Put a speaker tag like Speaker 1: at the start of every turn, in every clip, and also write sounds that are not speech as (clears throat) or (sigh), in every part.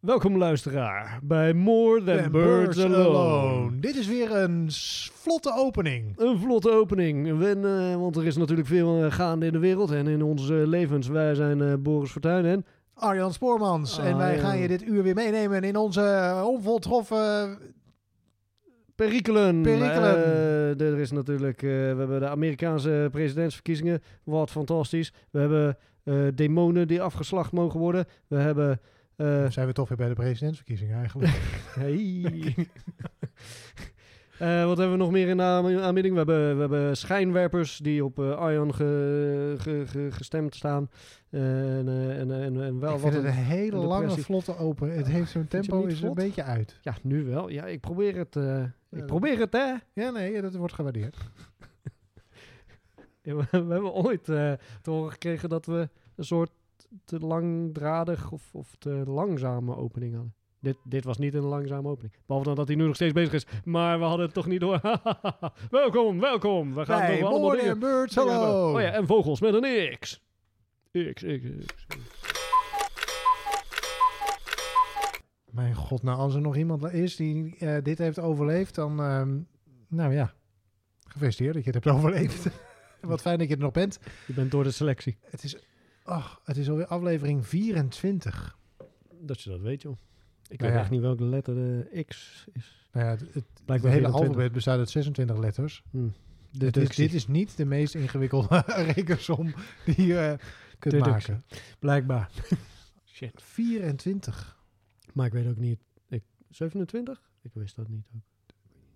Speaker 1: Welkom luisteraar bij More Than Birds, Alone.
Speaker 2: Dit is weer een vlotte opening.
Speaker 1: Een vlotte opening, eh, want er is natuurlijk veel eh, gaande in de wereld en in onze levens. Wij zijn eh, Boris Fortuyn en
Speaker 2: Arjan Spoormans. en wij gaan je dit uur weer meenemen in onze eh, onvoltroffen...
Speaker 1: perikelen.
Speaker 2: Perikelen.
Speaker 1: Eh, er is natuurlijk, eh, we hebben de Amerikaanse presidentsverkiezingen, wat fantastisch. We hebben eh, demonen die afgeslacht mogen worden. We hebben... eh,
Speaker 2: zijn we toch weer bij de presidentsverkiezingen eigenlijk. (laughs)
Speaker 1: Hey. (laughs) Eh, wat hebben we nog meer in de aanb- aanbieding? We hebben, we hebben schijnwerpers die op ge- ge- ge- gestemd staan. Eh, en, en, en, en wel
Speaker 2: ik
Speaker 1: wat
Speaker 2: vind het
Speaker 1: een-
Speaker 2: een hele lange, vlotte open. Het heeft zo'n tempo is een beetje uit.
Speaker 1: Ja, nu wel. Ja, ik probeer het. ik probeer het, hè?
Speaker 2: Ja, nee, dat wordt gewaardeerd. (laughs)
Speaker 1: Ja, we, we hebben ooit te horen gekregen dat we een soort te langdradig of, of te langzame opening hadden. Dit, dit was niet een langzame opening. Behalve dan dat hij nu nog steeds bezig is. Maar we hadden het toch niet door. (laughs) welkom, welkom. We gaan wel allemaal dingen...
Speaker 2: Than Birds.
Speaker 1: Oh ja, en vogels met een X. X, X, X.
Speaker 2: Mijn god, nou als er nog iemand is die eh, dit heeft overleefd, dan... ehm, nou ja, gefeliciteerd dat je het hebt (laughs) overleefd. Wat fijn dat je er nog bent.
Speaker 1: Je bent door de selectie.
Speaker 2: Het is, ach, het is alweer aflevering 24.
Speaker 1: Dat je dat weet, joh. Ik
Speaker 2: Nou
Speaker 1: weet
Speaker 2: ja.
Speaker 1: echt niet welke letter de X is.
Speaker 2: Nou ja, het, het, het hele
Speaker 1: 24.
Speaker 2: alfabet bestaat uit 26 letters.
Speaker 1: Hm.
Speaker 2: Dit is, dit is niet de meest ingewikkelde (laughs) rekensom die je eh, kunt
Speaker 1: Deductie.
Speaker 2: maken.
Speaker 1: Blijkbaar. (laughs) Shit.
Speaker 2: 24,
Speaker 1: Maar ik weet ook niet. Ik, 27? Ik wist dat niet ook.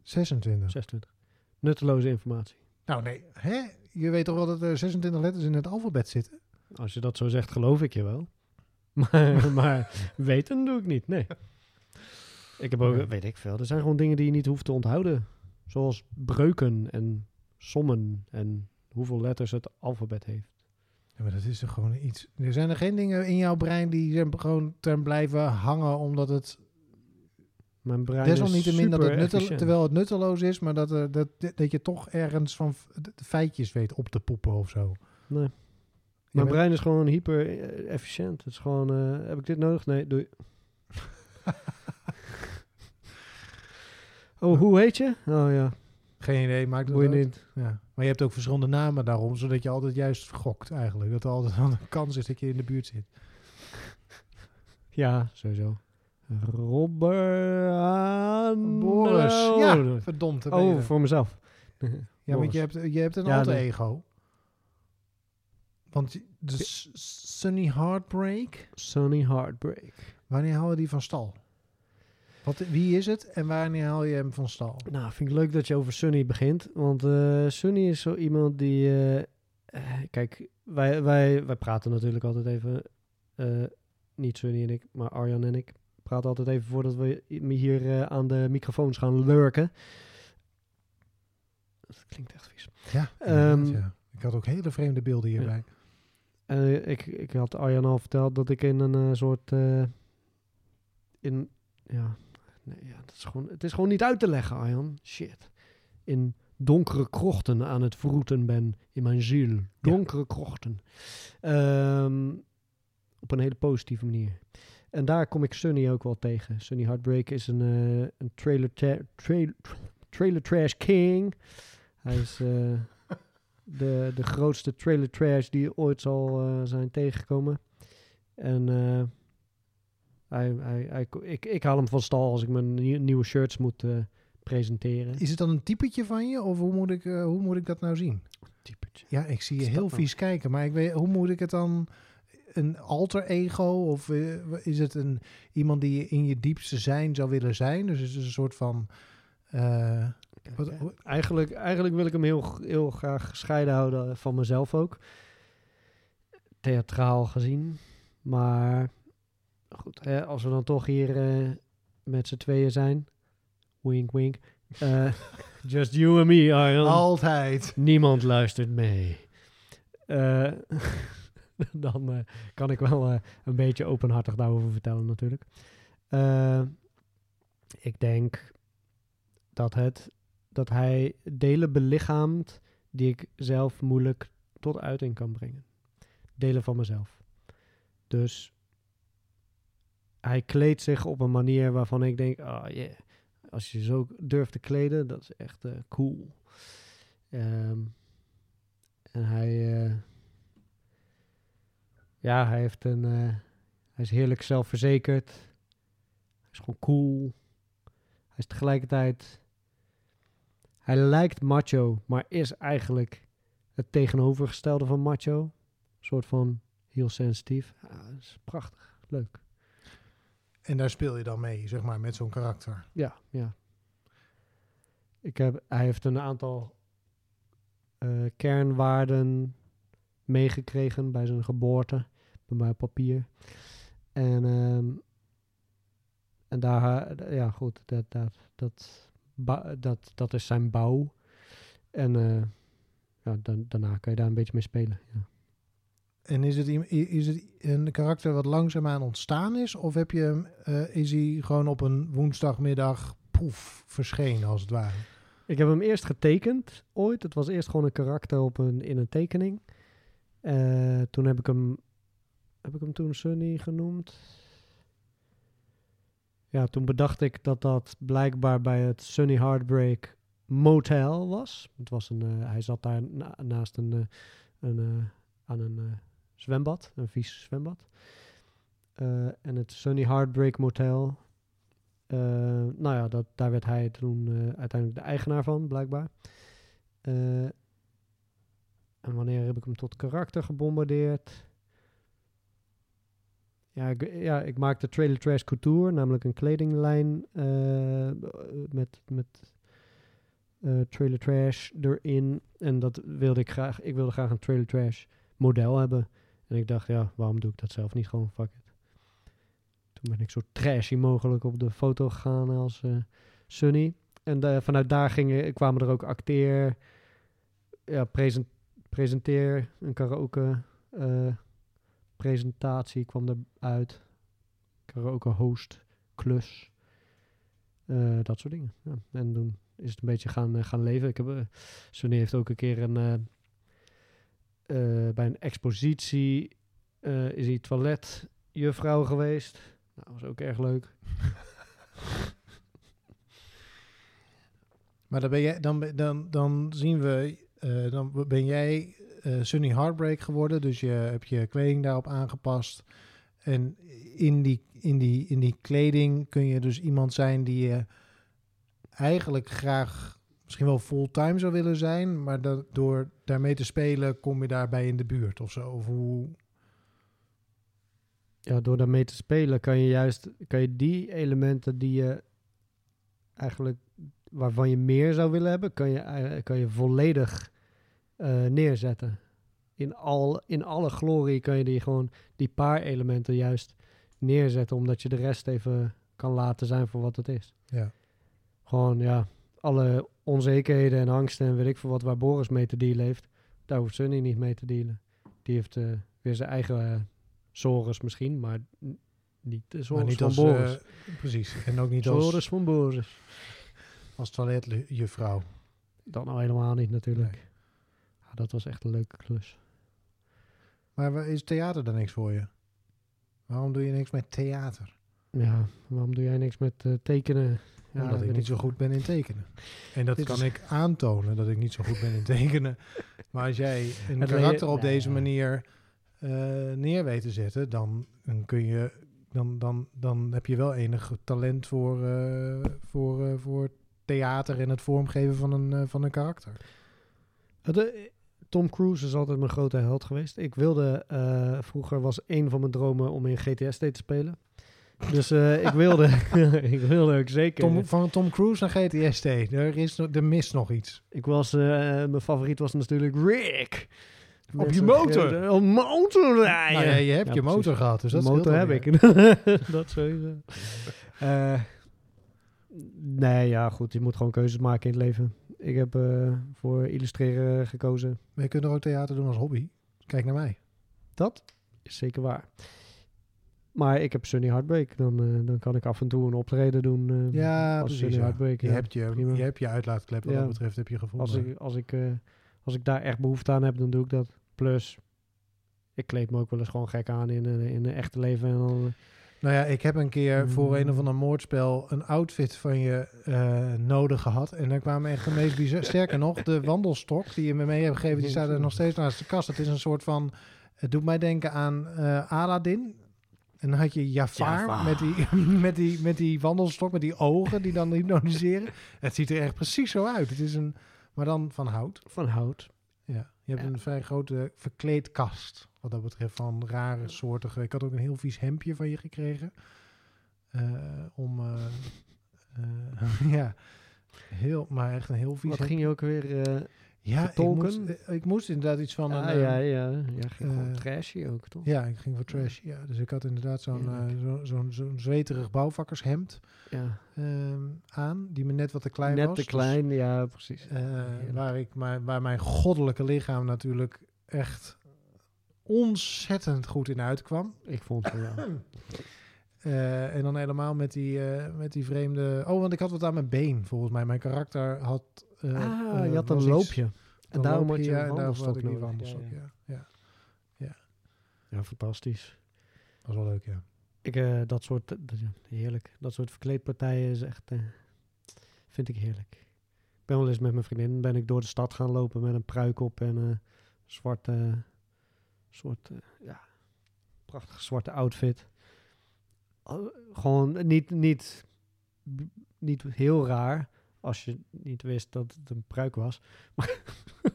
Speaker 2: 26.
Speaker 1: 26. Nutteloze informatie.
Speaker 2: Nou nee, hè? je weet toch wel dat er 26 letters in het alfabet zitten?
Speaker 1: Als je dat zo zegt, geloof ik je wel. (laughs) Maar, maar weten doe ik niet, nee. Ik heb ook, weet ik veel. Er zijn gewoon dingen die je niet hoeft te onthouden. Zoals breuken en sommen en hoeveel letters het alfabet heeft.
Speaker 2: Ja, maar dat is toch gewoon iets... Er zijn er geen dingen in jouw brein die zijn gewoon ten blijven hangen omdat het...
Speaker 1: Mijn brein is
Speaker 2: Desalniettemin dat het
Speaker 1: super
Speaker 2: nuttel,
Speaker 1: efficiënt.
Speaker 2: terwijl het nutteloos is, maar dat, eh, dat, dat je toch ergens van feitjes weet op te poepen of zo.
Speaker 1: Nee. Mijn brein is gewoon hyper eh, efficiënt. Het is gewoon, eh, heb ik dit nodig? Nee, doei. (laughs) oh, hoe heet je? Oh ja,
Speaker 2: Geen idee, maakt het
Speaker 1: niet.
Speaker 2: Ja. Maar je hebt ook verschillende namen daarom, zodat je altijd juist gokt eigenlijk. Dat er altijd wel een kans is dat je in de buurt zit. (laughs)
Speaker 1: Ja, sowieso. Robert
Speaker 2: Boris, ja, verdomd.
Speaker 1: Oh, voor mezelf.
Speaker 2: ja, want je hebt, je hebt een
Speaker 1: Ja,
Speaker 2: alter ego. Want de S- Sunny Heartbreak,
Speaker 1: Sony Heartbreak.
Speaker 2: wanneer haal je die van stal? Wat, wie is het en wanneer haal je hem van stal?
Speaker 1: Nou, vind ik leuk dat je over Sunny begint. Want eh Sunny is zo iemand die... eh, eh, kijk, wij, wij, wij praten natuurlijk altijd even... niet Sunny en ik, maar Arjan en ik praten altijd even voordat we hier aan de microfoons gaan lurken. Dat klinkt echt vies.
Speaker 2: Ja,
Speaker 1: Ehm,
Speaker 2: ja. Ik had ook hele vreemde beelden hierbij.
Speaker 1: Eh, ik, ik had Arjan al verteld dat ik in een eh, soort... eh, in, ja, nee, ja dat is gewoon, het is gewoon niet uit te leggen, Arjan. Shit. In donkere krochten aan het vroeten ben in mijn ziel. Donkere krochten. Ehm, op een hele positieve manier. En daar kom ik Sunny ook wel tegen. Sunny Heartbreak is een, een trailer, trailer trash king. Hij is de, de grootste trailer trash die ooit zal eh, zijn tegengekomen. En eh, hij, hij, hij, ik, ik haal hem van stal als ik mijn nie- nieuwe shirts moet eh, presenteren.
Speaker 2: Is het dan een typetje van je of hoe moet ik, hoe moet ik dat nou zien?
Speaker 1: Typetje.
Speaker 2: Ja, ik zie je heel
Speaker 1: nou?
Speaker 2: vies kijken, maar ik weet, hoe moet ik het dan... Een alter ego of is het een, iemand die je in je diepste zijn zou willen zijn? Dus is het een soort van... Wat-
Speaker 1: eigenlijk, eigenlijk wil ik hem heel, heel graag gescheiden houden van mezelf ook. Theatraal gezien. Maar goed, hè, als we dan toch hier eh, met z'n tweeën zijn. Wink, wink. Eh, (laughs) just you and me, Arjan.
Speaker 2: altijd.
Speaker 1: Niemand luistert mee. Eh, (laughs) dan kan ik wel een beetje openhartig daarover vertellen natuurlijk. Ik denk dat, het, dat hij delen belichaamt die ik zelf moeilijk tot uiting kan brengen. Delen van mezelf. Dus hij kleedt zich op een manier waarvan ik denk, ah yeah, als je zo durft te kleden, dat is echt eh, cool. Ehm, en hij, eh, ja, hij heeft een, eh, hij is heerlijk zelfverzekerd. Hij is gewoon cool. Hij is tegelijkertijd, hij lijkt macho, maar is eigenlijk het tegenovergestelde van macho. Een soort van heel sensitief. Ja, dat is prachtig, leuk.
Speaker 2: En daar speel je dan mee, zeg maar, met zo'n karakter.
Speaker 1: Ja, ja. Ik heb, hij heeft een aantal eh, kernwaarden meegekregen bij zijn geboorte, bij mij op papier. En, ehm, en daar, ja goed, dat, dat, dat, dat, dat is zijn bouw. En eh, ja, dan, daarna kan je daar een beetje mee spelen. Ja.
Speaker 2: En is het, is het een karakter wat langzaamaan ontstaan is? Of heb je hem, eh, is hij gewoon op een woensdagmiddag poef verschenen, als het ware?
Speaker 1: Ik heb hem eerst getekend ooit. Het was eerst gewoon een karakter op een, in een tekening. Eh, toen heb ik hem. Heb ik hem toen Sunny genoemd? Ja, toen bedacht ik dat dat blijkbaar bij het Sunny Heartbreak Motel was. Het was een, eh, hij zat daar na- naast een, eh, een, eh, aan een zwembad, een vies zwembad. En het Sunny Heartbreak Motel. nou ja, dat, daar werd hij toen uiteindelijk de eigenaar van, blijkbaar. En wanneer heb ik hem tot karakter gebombardeerd? Ja, ik, ja, ik maakte Trailer Trash Couture, namelijk een kledinglijn eh, met, met eh, Trailer Trash erin. En dat wilde ik graag. Ik wilde graag een Trailer Trash model hebben. En ik dacht, ja, waarom doe ik dat zelf niet gewoon? Fuck it. Toen ben ik zo trashy mogelijk op de foto gegaan als eh, Sunny. En vanuit daar gingen, kwamen er ook acteer, ja, present, presenteer, een karaoke presentatie kwam eruit. Karaoke host, klus. eh, dat soort dingen. Ja. En toen is het een beetje gaan, eh, gaan leven. Ik heb, eh, heeft ook een keer een, bij een expositie is hij toiletjuffrouw geweest. Nou, was ook erg leuk. (laughs)
Speaker 2: Maar dan, ben jij, dan, dan, dan zien we, dan ben jij Sunny Heartbreak geworden. Dus je hebt je kleding daarop aangepast. En in die, in, die, in die kleding kun je dus iemand zijn die je eigenlijk graag misschien wel fulltime zou willen zijn. Maar dat, door daarmee te spelen kom je daarbij in de buurt of zo. Of hoe,
Speaker 1: Ja, door daarmee te spelen kan je juist kan je die elementen die je eigenlijk waarvan je meer zou willen hebben, kan je, eh, kan je volledig eh, neerzetten. In, al, in alle glorie kan je die gewoon die paar elementen juist neerzetten, omdat je de rest even kan laten zijn voor wat het is.
Speaker 2: ja.
Speaker 1: Gewoon ja, alle onzekerheden en angsten en weet ik veel wat waar Boris mee te dealen heeft, daar hoeft Sunny niet mee te dealen. Die heeft eh, weer zijn eigen eh Zorus misschien, maar niet de
Speaker 2: niet
Speaker 1: van
Speaker 2: als,
Speaker 1: Boris.
Speaker 2: eh, precies. En ook niet als,
Speaker 1: van Boris.
Speaker 2: als toiletjuffrouw.
Speaker 1: Dat nou helemaal niet natuurlijk. Dat was echt een leuke klus.
Speaker 2: Maar is theater dan niks voor je? Waarom doe je niks met theater?
Speaker 1: Ja, waarom doe jij niks met eh, tekenen? Ja,
Speaker 2: Omdat ik niet zo goed ben in tekenen. En dat
Speaker 1: Dit
Speaker 2: kan
Speaker 1: is-
Speaker 2: ik aantonen, dat ik niet zo goed ben in tekenen. (laughs) Maar als jij een
Speaker 1: Het
Speaker 2: karakter op
Speaker 1: Nee.
Speaker 2: deze manier eh, neer weet te zetten, dan, dan kun je... Dan, dan, dan heb je wel enig talent voor, eh, voor, eh, voor theater en het vormgeven van een, van een karakter.
Speaker 1: Het, Tom Cruise is altijd mijn grote held geweest. Ik wilde, eh, vroeger was een van mijn dromen om in GTS te spelen. Dus eh, ik wilde, (laughs) (laughs) ik wilde ook zeker.
Speaker 2: Tom, van Tom Cruise naar GTST, er, is, nog- er mist nog iets.
Speaker 1: Ik was, eh, mijn favoriet was natuurlijk Rick.
Speaker 2: Op je motor?
Speaker 1: Op motor rijden.
Speaker 2: Nou ja, je hebt
Speaker 1: Ja,
Speaker 2: je
Speaker 1: precies.
Speaker 2: motor gehad, dus
Speaker 1: De
Speaker 2: dat
Speaker 1: motor heb ik. (laughs) dat sowieso. Nee, ja, goed. Je moet gewoon keuzes maken in het leven. Ik heb eh, voor illustreren gekozen.
Speaker 2: Maar je kunt er ook theater doen als hobby. Kijk naar mij.
Speaker 1: Dat is zeker waar. Maar ik heb Sunny Heartbreak. Dan, eh, dan kan ik af en toe een optreden doen. eh,
Speaker 2: Ja,
Speaker 1: als
Speaker 2: precies.
Speaker 1: Sunny
Speaker 2: ja.
Speaker 1: Heartbreak.
Speaker 2: Je,
Speaker 1: ja.
Speaker 2: hebt je,
Speaker 1: prima.
Speaker 2: je hebt je uitlaatklep wat
Speaker 1: Ja.
Speaker 2: dat betreft heb je gevonden.
Speaker 1: Als ik, als, ik, als ik daar echt behoefte aan heb, dan doe ik dat. Plus, ik kleed me ook wel eens gewoon gek aan in, in een echte leven. En dan
Speaker 2: Nou ja, ik heb een keer voor een of ander moordspel een outfit van je eh, nodig gehad. En daar kwamen echt de meest bizar... (laughs) Sterker nog, de wandelstok die je me mee hebt gegeven, die staat er nog steeds naast de kast. Het is een soort van... Het doet mij denken aan eh Aladdin. En dan had je Jafar,
Speaker 1: Jafar.
Speaker 2: Met, die, (laughs) met, die, met die wandelstok, met die ogen die dan hypnotiseren. Het ziet er echt precies zo uit. Het is een... Maar dan van hout.
Speaker 1: Van hout.
Speaker 2: Ja, je hebt
Speaker 1: Ja.
Speaker 2: een vrij grote verkleedkast. Wat dat betreft van rare soortige. Ik had ook een heel vies hemdje van je gekregen. Eh, om. eh, eh, (laughs) ja, heel, maar echt een heel vies.
Speaker 1: Wat ging je ook weer...
Speaker 2: ja, ik moest, ik moest inderdaad iets van.
Speaker 1: ah,
Speaker 2: een,
Speaker 1: ja,
Speaker 2: eh,
Speaker 1: ja, ja. ging
Speaker 2: eh,
Speaker 1: trashy ook, toch?
Speaker 2: ja, ik ging voor trash. Ja, dus ik had inderdaad zo'n zo, zo'n zo'n zweterig bouwvakkershemd
Speaker 1: Ja.
Speaker 2: ehm, aan, die me net wat te klein
Speaker 1: Net
Speaker 2: was.
Speaker 1: te
Speaker 2: Dus,
Speaker 1: klein, ja, precies.
Speaker 2: waar, ik, maar, waar mijn goddelijke lichaam natuurlijk echt ontzettend goed in uitkwam.
Speaker 1: Ik vond het wel. (clears throat)
Speaker 2: Eh, en dan helemaal met die, eh, met die vreemde... Oh, want ik had wat aan mijn been, volgens mij. Mijn karakter had... eh,
Speaker 1: ah, je had een
Speaker 2: iets-
Speaker 1: loopje. En daarom
Speaker 2: loopje,
Speaker 1: had je
Speaker 2: ja,
Speaker 1: een wandelstok nodig.
Speaker 2: wandelstok,
Speaker 1: Ja, ja.
Speaker 2: ja. ja.
Speaker 1: Ja, fantastisch.
Speaker 2: Dat was wel leuk, ja.
Speaker 1: Ik, eh, dat soort, dat- heerlijk. Dat soort verkleedpartijen is echt, eh, vind ik heerlijk. Ik ben wel eens met mijn vriendin, ben ik door de stad gaan lopen met een pruik op en zwarte, soort, eh, ja, prachtige zwarte outfit. Al- Gewoon niet, niet, niet heel raar, als je niet wist dat het een pruik was. Maar (laughs)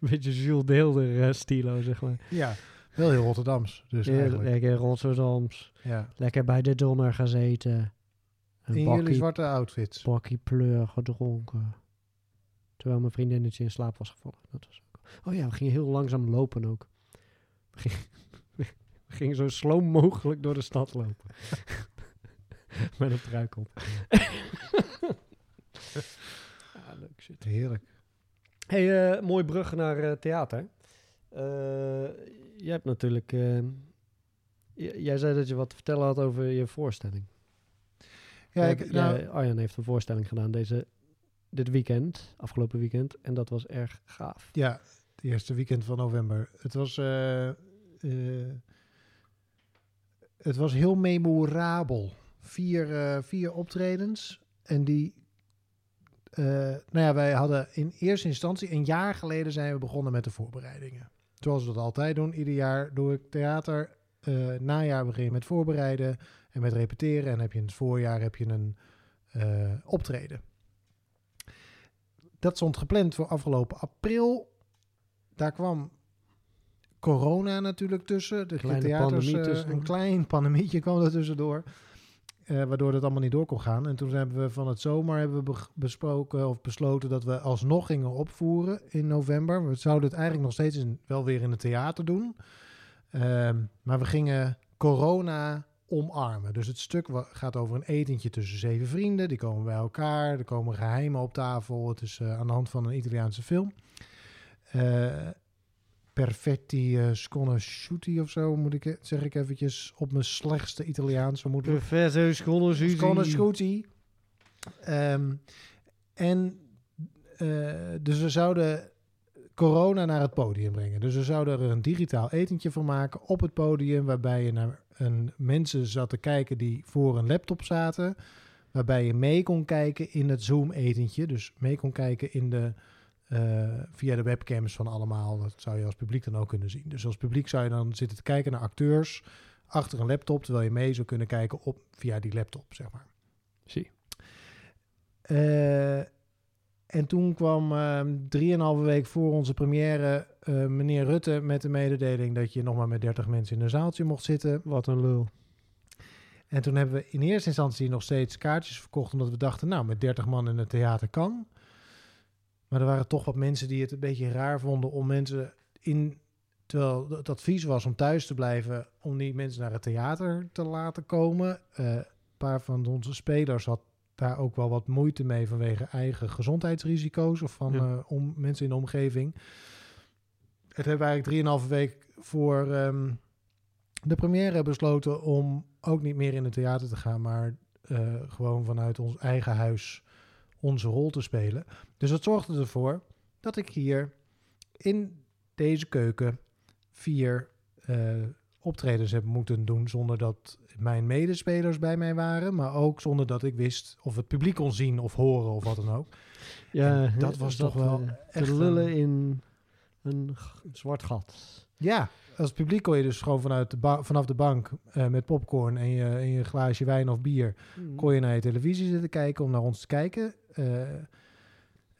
Speaker 1: een beetje Jules Deelder eh, stilo, zeg maar.
Speaker 2: Ja, wel heel Rotterdams. Dus
Speaker 1: Heel
Speaker 2: eigenlijk.
Speaker 1: lekker Rotterdams.
Speaker 2: Ja.
Speaker 1: Lekker bij de donner gezeten.
Speaker 2: In
Speaker 1: Een
Speaker 2: jullie
Speaker 1: bakkie,
Speaker 2: zwarte outfits.
Speaker 1: bakkie pleur gedronken. Terwijl mijn vriendinnetje in slaap was gevallen. Dat was ook. Oh ja, we gingen heel langzaam lopen ook. We gingen, we gingen zo slow mogelijk door de stad lopen. (laughs) Met een pruik op. (laughs) ja, leuk shit.
Speaker 2: Heerlijk.
Speaker 1: Hey, eh, mooi brug naar eh, theater. Eh, jij hebt natuurlijk... eh, jij zei dat je wat te vertellen had over je voorstelling.
Speaker 2: Ja, ik, nou,
Speaker 1: jij- Arjan heeft een voorstelling gedaan deze, dit weekend, afgelopen weekend. En dat was erg gaaf.
Speaker 2: ja, het eerste weekend van november. Het was, eh, het was heel memorabel. Vier, eh, vier optredens. En die, eh, nou ja, wij hadden in eerste instantie, een jaar geleden zijn we begonnen met de voorbereidingen. Zoals we dat altijd doen. Ieder jaar doe ik theater. najaar begin je met voorbereiden en met repeteren. En heb je in het voorjaar heb je een optreden. Dat stond gepland voor afgelopen april. Daar kwam corona natuurlijk tussen. De
Speaker 1: Kleine
Speaker 2: theaters,
Speaker 1: pandemie
Speaker 2: eh. Een klein pandemietje kwam er tussendoor. eh, waardoor het allemaal niet door kon gaan. En toen hebben we van het zomer hebben we be- besproken of besloten dat we alsnog gingen opvoeren in november. We zouden het eigenlijk nog steeds in, wel weer in het theater doen. Ehm, maar we gingen corona omarmen. Dus het stuk gaat over een etentje tussen zeven vrienden. Die komen bij elkaar. Er komen geheimen op tafel. Het is eh, aan de hand van een Italiaanse film. Perfetti uh, Sconosciuti of zo, moet ik, zeg ik eventjes op mijn slechtste Italiaans vermoedelijk.
Speaker 1: Professor Schonosuzi.
Speaker 2: Sconosciuti. Ehm en eh, dus we zouden corona naar het podium brengen. Dus we zouden er een digitaal etentje van maken op het podium, waarbij je naar een, mensen zat te kijken die voor een laptop zaten, waarbij je mee kon kijken in het Zoom-etentje. Dus mee kon kijken in de, eh, via de webcams van allemaal. Dat zou je als publiek dan ook kunnen zien. Dus als publiek zou je dan zitten te kijken naar acteurs achter een laptop, terwijl je mee zou kunnen kijken op, via die laptop, zeg maar.
Speaker 1: Zie.
Speaker 2: Eh, en toen kwam ehm, drieënhalve week voor onze première eh, meneer Rutte met de mededeling dat je nog maar met 30 mensen in een zaaltje mocht zitten.
Speaker 1: Wat een lul.
Speaker 2: En toen hebben we in eerste instantie nog steeds kaartjes verkocht, omdat we dachten, nou, met 30 man in het theater kan. Maar er waren toch wat mensen die het een beetje raar vonden om mensen in. Terwijl het advies was om thuis te blijven, om die mensen naar het theater te laten komen. Eh, een paar van onze spelers had daar ook wel wat moeite mee vanwege eigen gezondheidsrisico's of van
Speaker 1: Ja.
Speaker 2: eh, om, mensen in de omgeving. Het hebben we eigenlijk 3,5 week voor ehm, de première besloten om ook niet meer in het theater te gaan, maar eh, gewoon vanuit ons eigen huis onze rol te spelen. Dus dat zorgde ervoor dat ik hier in deze keuken vier eh, optredens heb moeten doen zonder dat mijn medespelers bij mij waren, maar ook zonder dat ik wist of het publiek kon zien of horen of wat dan ook.
Speaker 1: Ja,
Speaker 2: En dat was toch wel
Speaker 1: eh,
Speaker 2: echt
Speaker 1: te lullen
Speaker 2: een-
Speaker 1: in een zwart gat.
Speaker 2: Ja, als publiek kon je dus gewoon vanuit de ba- vanaf de bank eh, met popcorn en je, en je glaasje wijn of bier kon je naar je televisie zitten kijken om naar ons te kijken. Eh,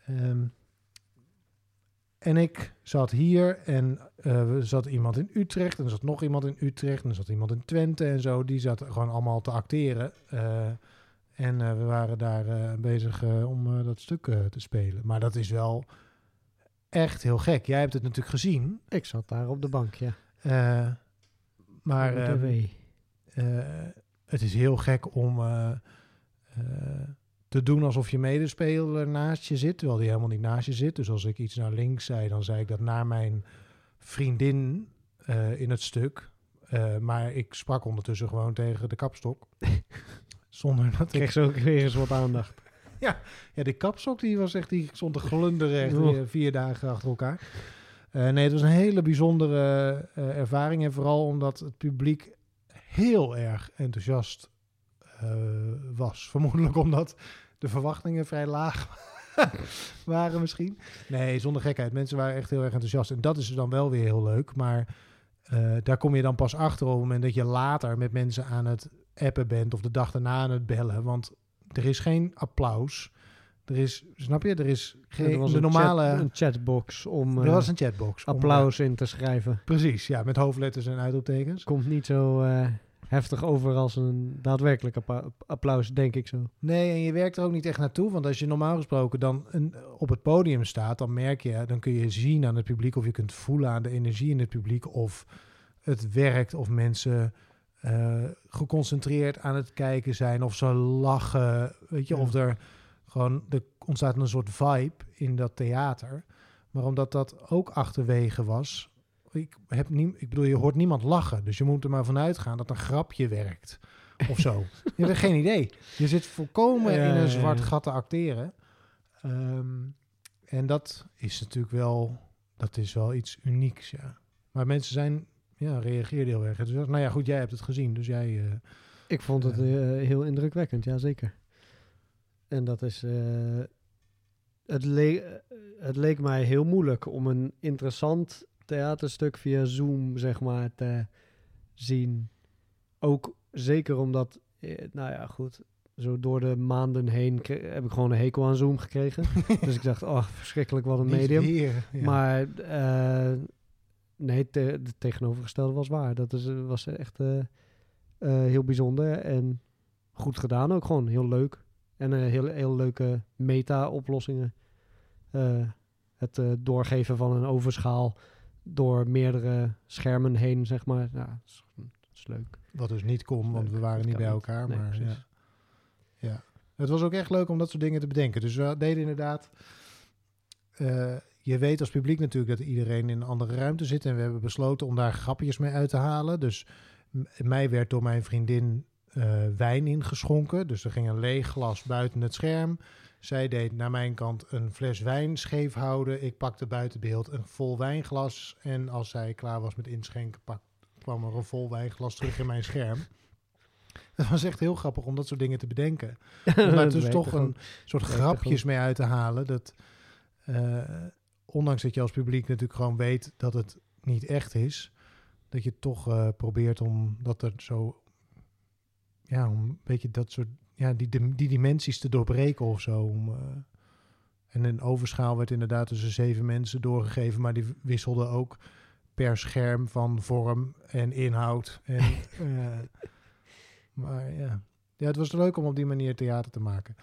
Speaker 2: ehm, en ik zat hier en eh, er zat iemand in Utrecht en er zat nog iemand in Utrecht en er zat iemand in Twente en zo. Die zat gewoon allemaal te acteren. Eh, en eh, we waren daar eh, bezig eh, om eh, dat stuk eh, te spelen. Maar dat is wel echt heel gek. Jij hebt het natuurlijk gezien.
Speaker 1: Ik zat daar op de bank, ja.
Speaker 2: eh, maar ehm, eh, het is heel gek om eh, eh, te doen alsof je medespeler naast je zit, terwijl die helemaal niet naast je zit. Dus als ik iets naar links zei, dan zei ik dat naar mijn vriendin eh, in het stuk. Eh, maar ik sprak ondertussen gewoon tegen de kapstok. (laughs) Zonder dat ik...
Speaker 1: Kreeg zo ook weer eens wat aandacht. (laughs)
Speaker 2: Ja, die kapstok die was echt, die stond te glunderen echt
Speaker 1: Oh.
Speaker 2: vier dagen achter elkaar. Eh, nee, het was een hele bijzondere ervaring. En vooral omdat het publiek heel erg enthousiast was. Vermoedelijk omdat de verwachtingen vrij laag (laughs) waren misschien. Nee, zonder gekheid. Mensen waren echt heel erg enthousiast. En dat is dan wel weer heel leuk. Maar eh, daar kom je dan pas achter op het moment dat je later met mensen aan het appen bent. Of de dag daarna aan het bellen. Want er is geen applaus. Er is, snap je, er is geen,
Speaker 1: er was
Speaker 2: de
Speaker 1: een,
Speaker 2: normale...
Speaker 1: chat, een chatbox om
Speaker 2: er
Speaker 1: eh,
Speaker 2: was een chatbox. om,
Speaker 1: applaus in te schrijven.
Speaker 2: eh, precies, ja, met hoofdletters en uitroeptekens.
Speaker 1: Komt niet zo eh, heftig over als een daadwerkelijk applaus, denk ik zo.
Speaker 2: Nee, en je werkt er ook niet echt naartoe. Want als je normaal gesproken dan een, op het podium staat, dan merk je, dan kun je zien aan het publiek of je kunt voelen aan de energie in het publiek of het werkt of mensen eh, geconcentreerd aan het kijken zijn of ze lachen. Weet je,
Speaker 1: Ja.
Speaker 2: of er gewoon er ontstaat een soort vibe in dat theater. Maar omdat dat ook achterwege was, ik, heb nie, ik bedoel, je hoort niemand lachen. Dus je moet er maar vanuit gaan dat een grapje werkt of zo. (laughs) je hebt geen idee. Je zit volkomen in een zwart gat te acteren. Ehm, en dat is natuurlijk wel, dat is wel iets unieks, ja. Maar mensen zijn, ja, reageerden heel erg. Dus, nou ja, goed, jij hebt het gezien, dus jij... eh,
Speaker 1: Ik vond het
Speaker 2: Ja.
Speaker 1: eh, heel indrukwekkend, ja zeker. En dat is... eh, het, le- eh, het leek mij heel moeilijk om een interessant theaterstuk via Zoom, zeg maar, te zien. Ook zeker omdat, eh, nou ja, goed, zo door de maanden heen heb ik gewoon een hekel aan Zoom gekregen. (laughs) dus ik dacht, oh, verschrikkelijk wat een
Speaker 2: niet
Speaker 1: medium.
Speaker 2: weer, ja.
Speaker 1: Maar eh, nee, te, het tegenovergestelde was waar. Dat is, was echt eh, heel bijzonder en goed gedaan ook gewoon. Heel leuk. En heel, heel leuke meta-oplossingen. Het doorgeven van een overschaal door meerdere schermen heen, zeg maar. Ja, dat is, dat is leuk.
Speaker 2: Wat dus niet kon, want we waren niet bij elkaar.
Speaker 1: Nee,
Speaker 2: maar ja. ja. Het was ook echt leuk om dat soort dingen te bedenken. Dus we deden inderdaad... eh, je weet als publiek natuurlijk dat iedereen in een andere ruimte zit. En we hebben besloten om daar grapjes mee uit te halen. Dus mij werd door mijn vriendin eh, wijn ingeschonken. Dus er ging een leeg glas buiten het scherm. Zij deed naar mijn kant een fles wijn scheef houden. Ik pakte buiten beeld een vol wijnglas. En als zij klaar was met inschenken, pak, kwam er een vol wijnglas terug in mijn scherm. (laughs) Het was echt heel grappig om dat soort dingen te bedenken. (laughs) Om daar dus toch een soort grapjes mee uit te halen. Dat, eh, ondanks dat je als publiek natuurlijk gewoon weet dat het niet echt is, dat je toch eh, probeert om dat er zo, ja, om een beetje dat soort, ja, die, die dimensies te doorbreken of zo. Om, eh, en een overschaal werd inderdaad tussen zeven mensen doorgegeven, maar die wisselden ook per scherm van vorm en inhoud. En, (laughs) eh, maar ja. ja, het was leuk om op die manier theater te maken.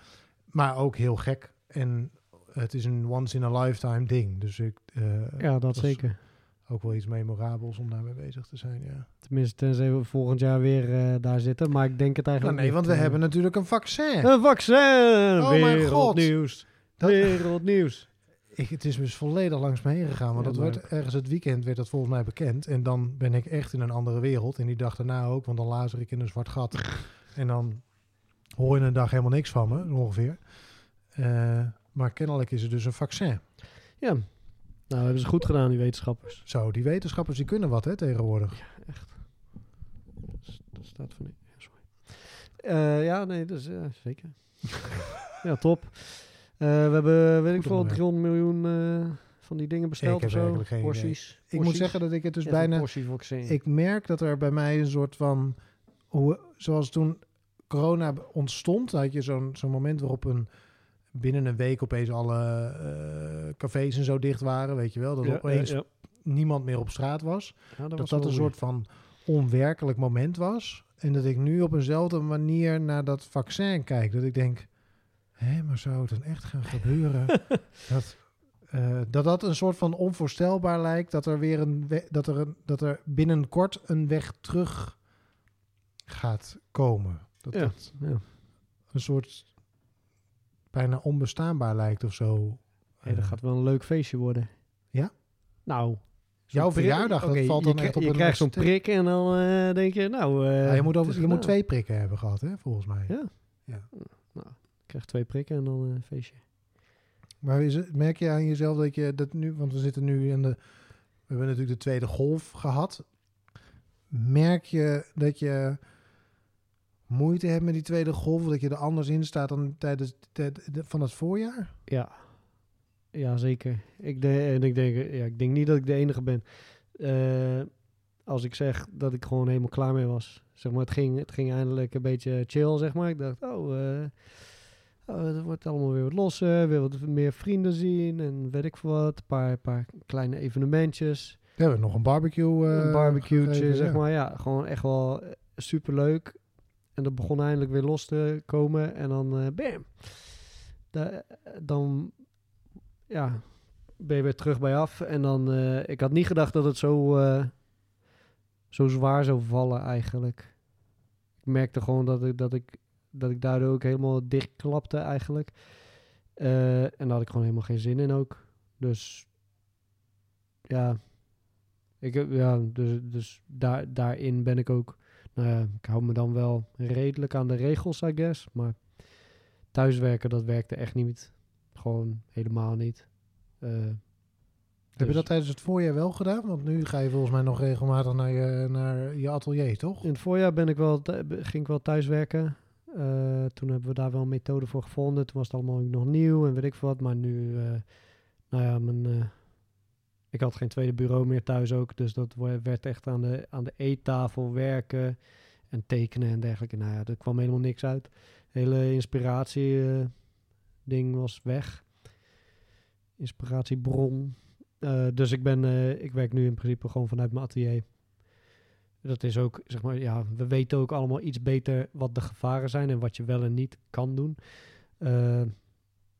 Speaker 2: Maar ook heel gek. En het is een once in a lifetime ding. Dus ik, eh,
Speaker 1: Ja, dat
Speaker 2: was
Speaker 1: zeker.
Speaker 2: Ook wel iets memorabels om daarmee bezig te zijn. Ja.
Speaker 1: Tenminste, tenzij we volgend jaar weer eh, daar zitten. Maar ik denk het
Speaker 2: Nou,
Speaker 1: eigenlijk
Speaker 2: nee,
Speaker 1: niet.
Speaker 2: want we
Speaker 1: Eh,
Speaker 2: hebben natuurlijk een vaccin.
Speaker 1: Een vaccin!
Speaker 2: Oh mijn god.
Speaker 1: Wereldnieuws.
Speaker 2: Dat-
Speaker 1: Wereldnieuws.
Speaker 2: Ik, het is dus volledig langs me heen gegaan. Want
Speaker 1: Ja,
Speaker 2: dat werd ergens het weekend werd dat volgens mij bekend. En dan ben ik echt in een andere wereld. En die dag daarna ook, want dan lazer ik in een zwart gat. (laughs) en dan hoor je een dag helemaal niks van me, ongeveer. Eh, maar kennelijk is er dus een vaccin.
Speaker 1: Ja. Nou, hebben ze goed gedaan, die wetenschappers.
Speaker 2: Zo, die wetenschappers die kunnen wat hè, tegenwoordig.
Speaker 1: Echt. staat van... Ja, sorry. Eh, ja, nee, dus ja, zeker. (laughs) ja, top. Eh, we hebben, weet ik veel,
Speaker 2: onderwerp.
Speaker 1: 300 miljoen eh, van die dingen besteld
Speaker 2: Ik heb
Speaker 1: of zo.
Speaker 2: eigenlijk geen.
Speaker 1: Porties.
Speaker 2: Ik moet zeggen dat ik het dus
Speaker 1: Ja,
Speaker 2: bijna...
Speaker 1: Ik
Speaker 2: merk dat er bij mij een soort van... Hoe, zoals toen corona ontstond, had je zo'n zo'n moment waarop een, binnen een week opeens alle eh, cafés en zo dicht waren, weet je wel. Dat
Speaker 1: Ja,
Speaker 2: opeens
Speaker 1: ja,
Speaker 2: niemand meer op straat was. Dat
Speaker 1: was
Speaker 2: dat een soort van onwerkelijk moment was. En dat ik nu op eenzelfde manier naar dat vaccin kijk. Dat ik denk, hé, maar zou het dan echt gaan (laughs) gebeuren? dat, eh, dat dat een soort van onvoorstelbaar lijkt. Dat er weer een we- dat er, een, dat er binnenkort een weg terug gaat komen. Dat
Speaker 1: Ja,
Speaker 2: dat
Speaker 1: ja.
Speaker 2: een soort bijna onbestaanbaar lijkt of zo.
Speaker 1: Hey, dat
Speaker 2: Eh,
Speaker 1: gaat wel een leuk feestje worden.
Speaker 2: Ja?
Speaker 1: Nou.
Speaker 2: Jouw verjaardag, dat valt
Speaker 1: je
Speaker 2: dan echt op
Speaker 1: Je krijgt zo'n prik en dan eh, denk je, nou... eh,
Speaker 2: ja, je moet, over, je moet twee prikken hebben gehad, hè, volgens mij.
Speaker 1: Ja. Je krijgt twee prikken en dan een feestje.
Speaker 2: Maar is het, merk je aan jezelf dat je dat nu, want we zitten nu in de, we hebben natuurlijk de tweede golf gehad. Merk je dat je moeite hebt met die tweede golf, dat je er anders in staat dan tijdens de, de- van het voorjaar?
Speaker 1: Ja, ja zeker. Ik, de, en ik, denk, ja, ik denk niet dat ik de enige ben. Eh, als ik zeg dat ik gewoon helemaal klaar mee was. Zeg maar, het ging, het ging eindelijk een beetje chill, zeg maar. Ik dacht, oh, eh, oh het wordt allemaal weer wat losser. Weer wat meer vrienden zien en weet ik veel wat. Een paar, paar kleine evenementjes.
Speaker 2: We hebben nog een barbecue. eh
Speaker 1: een zeg
Speaker 2: ja.
Speaker 1: maar. Ja, gewoon echt wel super leuk. En dat begon eindelijk weer los te komen. En dan, eh bam. Da- dan, ja, ben je weer terug bij af. En dan, eh, ik had niet gedacht dat het zo, eh, zo zwaar zou vallen eigenlijk. Ik merkte gewoon dat ik, dat ik, dat ik daardoor ook helemaal dicht klapte eigenlijk. En daar had ik gewoon helemaal geen zin in ook. Dus, ja, ik ja, dus, dus daar, daarin ben ik ook. Ja, ik hou me dan wel redelijk aan de regels, I guess. Maar thuiswerken, dat werkte echt niet. Gewoon helemaal niet. Eh,
Speaker 2: Heb je
Speaker 1: dus
Speaker 2: dat tijdens het voorjaar wel gedaan? Want nu ga je volgens mij nog regelmatig naar je, naar je atelier, toch?
Speaker 1: In het voorjaar ben ik wel, ging ik wel thuiswerken. Eh, toen hebben we daar wel een methode voor gevonden. Toen was het allemaal nog nieuw en weet ik wat. Maar nu, nou ja, mijn, ik had geen tweede bureau meer thuis ook. Dus dat werd echt aan de, aan de eettafel werken en tekenen en dergelijke. Nou ja, er kwam helemaal niks uit. hele inspiratie eh, ding was weg. Inspiratiebron. Eh, dus ik ben, eh, ik werk nu in principe gewoon vanuit mijn atelier. Dat is ook, zeg maar, ja, we weten ook allemaal iets beter wat de gevaren zijn en wat je wel en niet kan doen.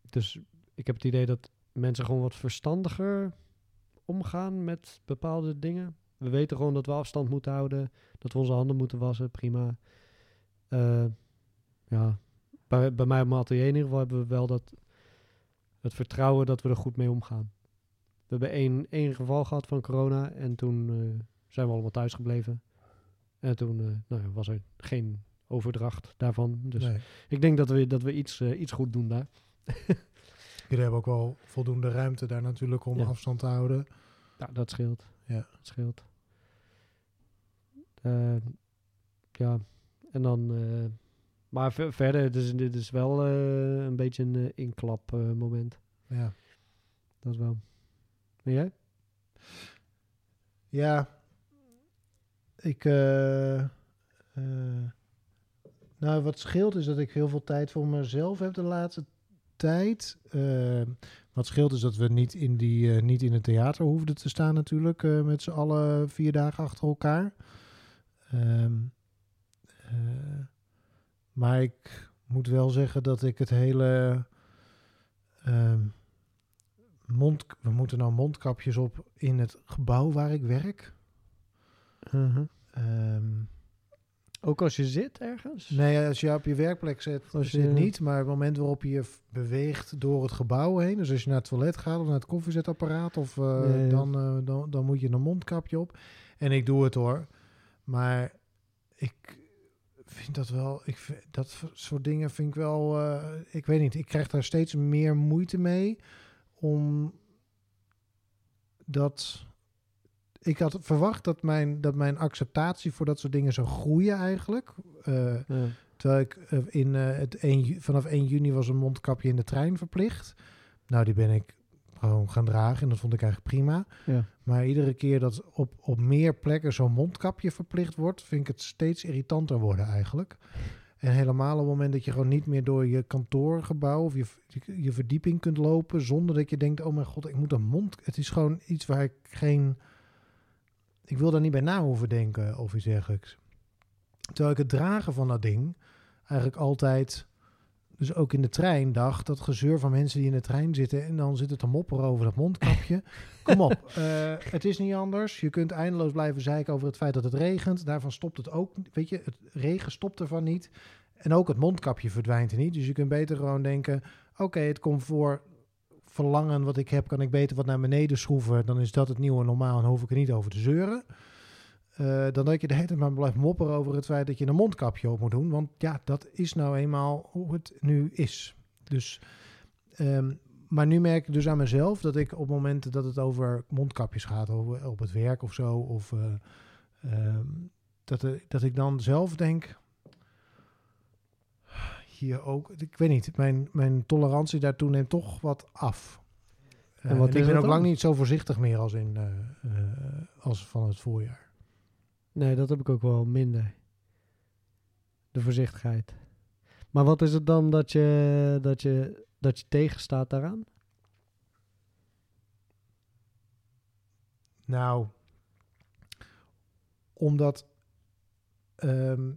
Speaker 1: Dus ik heb het idee dat mensen gewoon wat verstandiger omgaan met bepaalde dingen. We weten gewoon dat we afstand moeten houden, dat we onze handen moeten wassen, prima. Eh, ja, bij, bij mij op mijn atelier in ieder geval hebben we wel dat, het vertrouwen dat we er goed mee omgaan. We hebben één, één geval gehad van corona en toen eh, zijn we allemaal thuis gebleven. En toen eh, nou was er geen overdracht daarvan. Dus
Speaker 2: nee.
Speaker 1: ik denk dat we, dat we iets, iets goed doen daar. (laughs)
Speaker 2: Jullie hebben ook wel voldoende ruimte daar natuurlijk om
Speaker 1: Ja.
Speaker 2: afstand te houden.
Speaker 1: Ja, dat scheelt.
Speaker 2: Ja.
Speaker 1: Dat scheelt. Eh, ja, en dan... eh, maar ver- verder, dus, dit is wel eh, een beetje een eh, inklap eh, moment.
Speaker 2: Ja.
Speaker 1: Dat wel. En jij?
Speaker 2: Ja, ik. nou, wat scheelt is dat ik heel veel tijd voor mezelf heb de laatste tijd. Eh, wat scheelt is dat we niet in, die, eh, niet in het theater hoefden te staan, natuurlijk, eh, met z'n allen vier dagen achter elkaar. Ehm, eh, maar ik moet wel zeggen dat ik het hele. ehm, mond, we moeten nou mondkapjes op in het gebouw waar ik werk. Ehm,
Speaker 1: Ook als je zit ergens?
Speaker 2: nee, als je op je werkplek zit,
Speaker 1: Als
Speaker 2: zit
Speaker 1: je-
Speaker 2: niet. Maar het moment waarop je beweegt door het gebouw heen. Dus als je naar het toilet gaat of naar het koffiezetapparaat. Of, eh,
Speaker 1: Nee,
Speaker 2: dan, eh, dan, dan moet je een mondkapje op. En ik doe het hoor. Maar ik vind dat wel... Ik vind, dat soort dingen vind ik wel... eh, ik weet niet, ik krijg daar steeds meer moeite mee. Om dat ik had verwacht dat mijn, dat mijn acceptatie voor dat soort dingen zou groeien eigenlijk. Eh,
Speaker 1: Ja.
Speaker 2: terwijl ik eh, in, eh, het 1, ju- vanaf 1 juni was een mondkapje in de trein verplicht. Nou, die ben ik gewoon gaan dragen en dat vond ik eigenlijk prima.
Speaker 1: Ja.
Speaker 2: Maar iedere keer dat op, op meer plekken zo'n mondkapje verplicht wordt, vind ik het steeds irritanter worden eigenlijk. En helemaal op het moment dat je gewoon niet meer door je kantoorgebouw of je, je, je verdieping kunt lopen zonder dat je denkt, oh mijn god, ik moet een mond... Het is gewoon iets waar ik geen... Ik wil daar niet bij na hoeven denken of iets dergelijks. Terwijl ik het dragen van dat ding eigenlijk altijd, dus ook in de trein, dacht dat gezeur van mensen die in de trein zitten en dan zitten te mopperen over dat mondkapje. (laughs) Kom op, eh, het is niet anders. Je kunt eindeloos blijven zeiken over het feit dat het regent. Daarvan stopt het ook. Weet je, het regen stopt ervan niet. En ook het mondkapje verdwijnt er niet. Dus je kunt beter gewoon denken: oké, het comfort verlangen wat ik heb, kan ik beter wat naar beneden schroeven. Dan is dat het nieuwe normaal en hoef ik er niet over te zeuren. Eh, dan dat je de hele tijd maar blijft mopperen over het feit dat je een mondkapje op moet doen. Want ja, dat is nou eenmaal hoe het nu is. Dus, ehm, maar nu merk ik dus aan mezelf dat ik op momenten dat het over mondkapjes gaat, over, op het werk of zo, of eh, ehm, dat, er- dat ik dan zelf denk, hier ook, ik weet niet, mijn, mijn tolerantie daartoe neemt toch wat af. Eh,
Speaker 1: En wat
Speaker 2: en
Speaker 1: is
Speaker 2: ik ben ook
Speaker 1: dan?
Speaker 2: lang niet zo voorzichtig meer als, in, eh, eh, als van het voorjaar.
Speaker 1: Nee, dat heb ik ook wel minder. De voorzichtigheid. Maar wat is het dan dat je, dat je, dat je tegenstaat daaraan?
Speaker 2: Nou, omdat ehm,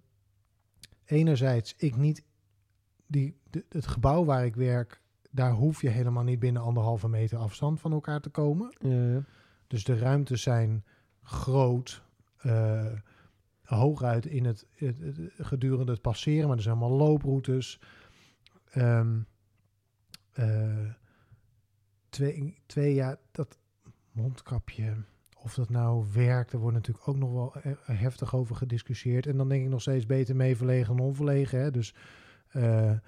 Speaker 2: enerzijds ik niet die, de- het gebouw waar ik werk, daar hoef je helemaal niet binnen anderhalve meter afstand van elkaar te komen.
Speaker 1: Ja,
Speaker 2: Dus de ruimtes zijn groot, eh, hooguit in het, het- het- gedurende het passeren, maar er zijn allemaal looproutes. Ehm, eh, twee, twee jaar, dat mondkapje, of dat nou werkt, er wordt natuurlijk ook nog wel heftig over gediscussieerd. En dan denk ik nog steeds beter mee verlegen dan onverlegen. Hè? Dus, eh, eh,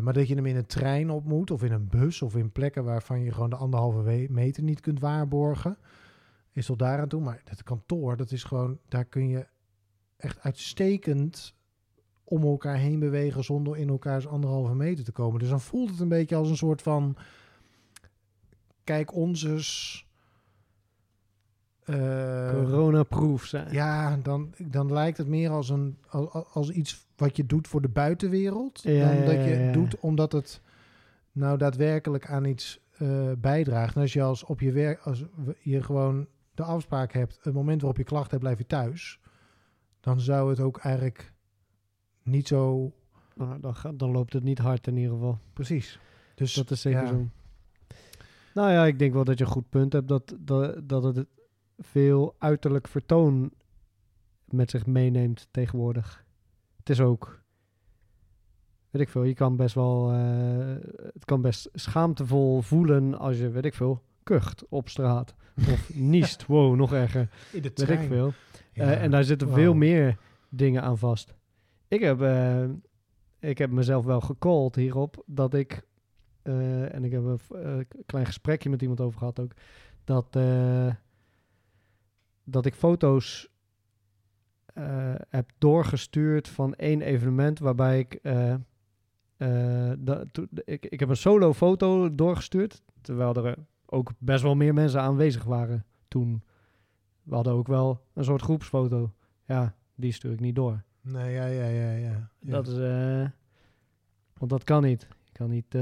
Speaker 2: maar dat je hem in een trein op moet, of in een bus, of in plekken waarvan je gewoon de anderhalve meter niet kunt waarborgen, is tot daar aan toe. Maar het kantoor, dat is gewoon, daar kun je echt uitstekend om elkaar heen bewegen zonder in elkaars anderhalve meter te komen. Dus dan voelt het een beetje als een soort van, kijk eh,
Speaker 1: Corona-proof zijn.
Speaker 2: ja, dan, dan lijkt het meer als, een, als, als iets wat je doet voor de buitenwereld.
Speaker 1: Ja,
Speaker 2: dan dat je doet omdat het nou daadwerkelijk aan iets eh, bijdraagt. En als je als op je werk, als je gewoon de afspraak hebt, het moment waarop je klachten hebt, blijf je thuis. Dan zou het ook eigenlijk niet zo
Speaker 1: Nou, dan, gaat- dan loopt het niet hard in ieder geval.
Speaker 2: precies. Dus
Speaker 1: Dat is zeker
Speaker 2: ja.
Speaker 1: zo. Nou ja, ik denk wel dat je een goed punt hebt dat, dat, dat het veel uiterlijk vertoon met zich meeneemt tegenwoordig. Het is ook, weet ik veel, je kan best wel, eh, het kan best schaamtevol voelen als je, weet ik veel, kucht op straat. Of (laughs) niest, wow, nog erger,
Speaker 2: in de
Speaker 1: weet ik veel.
Speaker 2: Ja.
Speaker 1: Eh, en daar zitten veel meer dingen aan vast. Ik heb, eh, ik heb mezelf wel gecallt hierop dat ik, en ik heb een klein gesprekje met iemand over gehad ook, dat, dat ik foto's eh, heb doorgestuurd van één evenement waarbij ik, eh, eh, dat, ik, ik heb een solo foto doorgestuurd, terwijl er ook best wel meer mensen aanwezig waren toen. We hadden ook wel een soort groepsfoto. Ja, die stuur ik niet door.
Speaker 2: Nee, ja, ja, ja, ja. ja.
Speaker 1: Dat is, want dat kan niet. Je kan niet.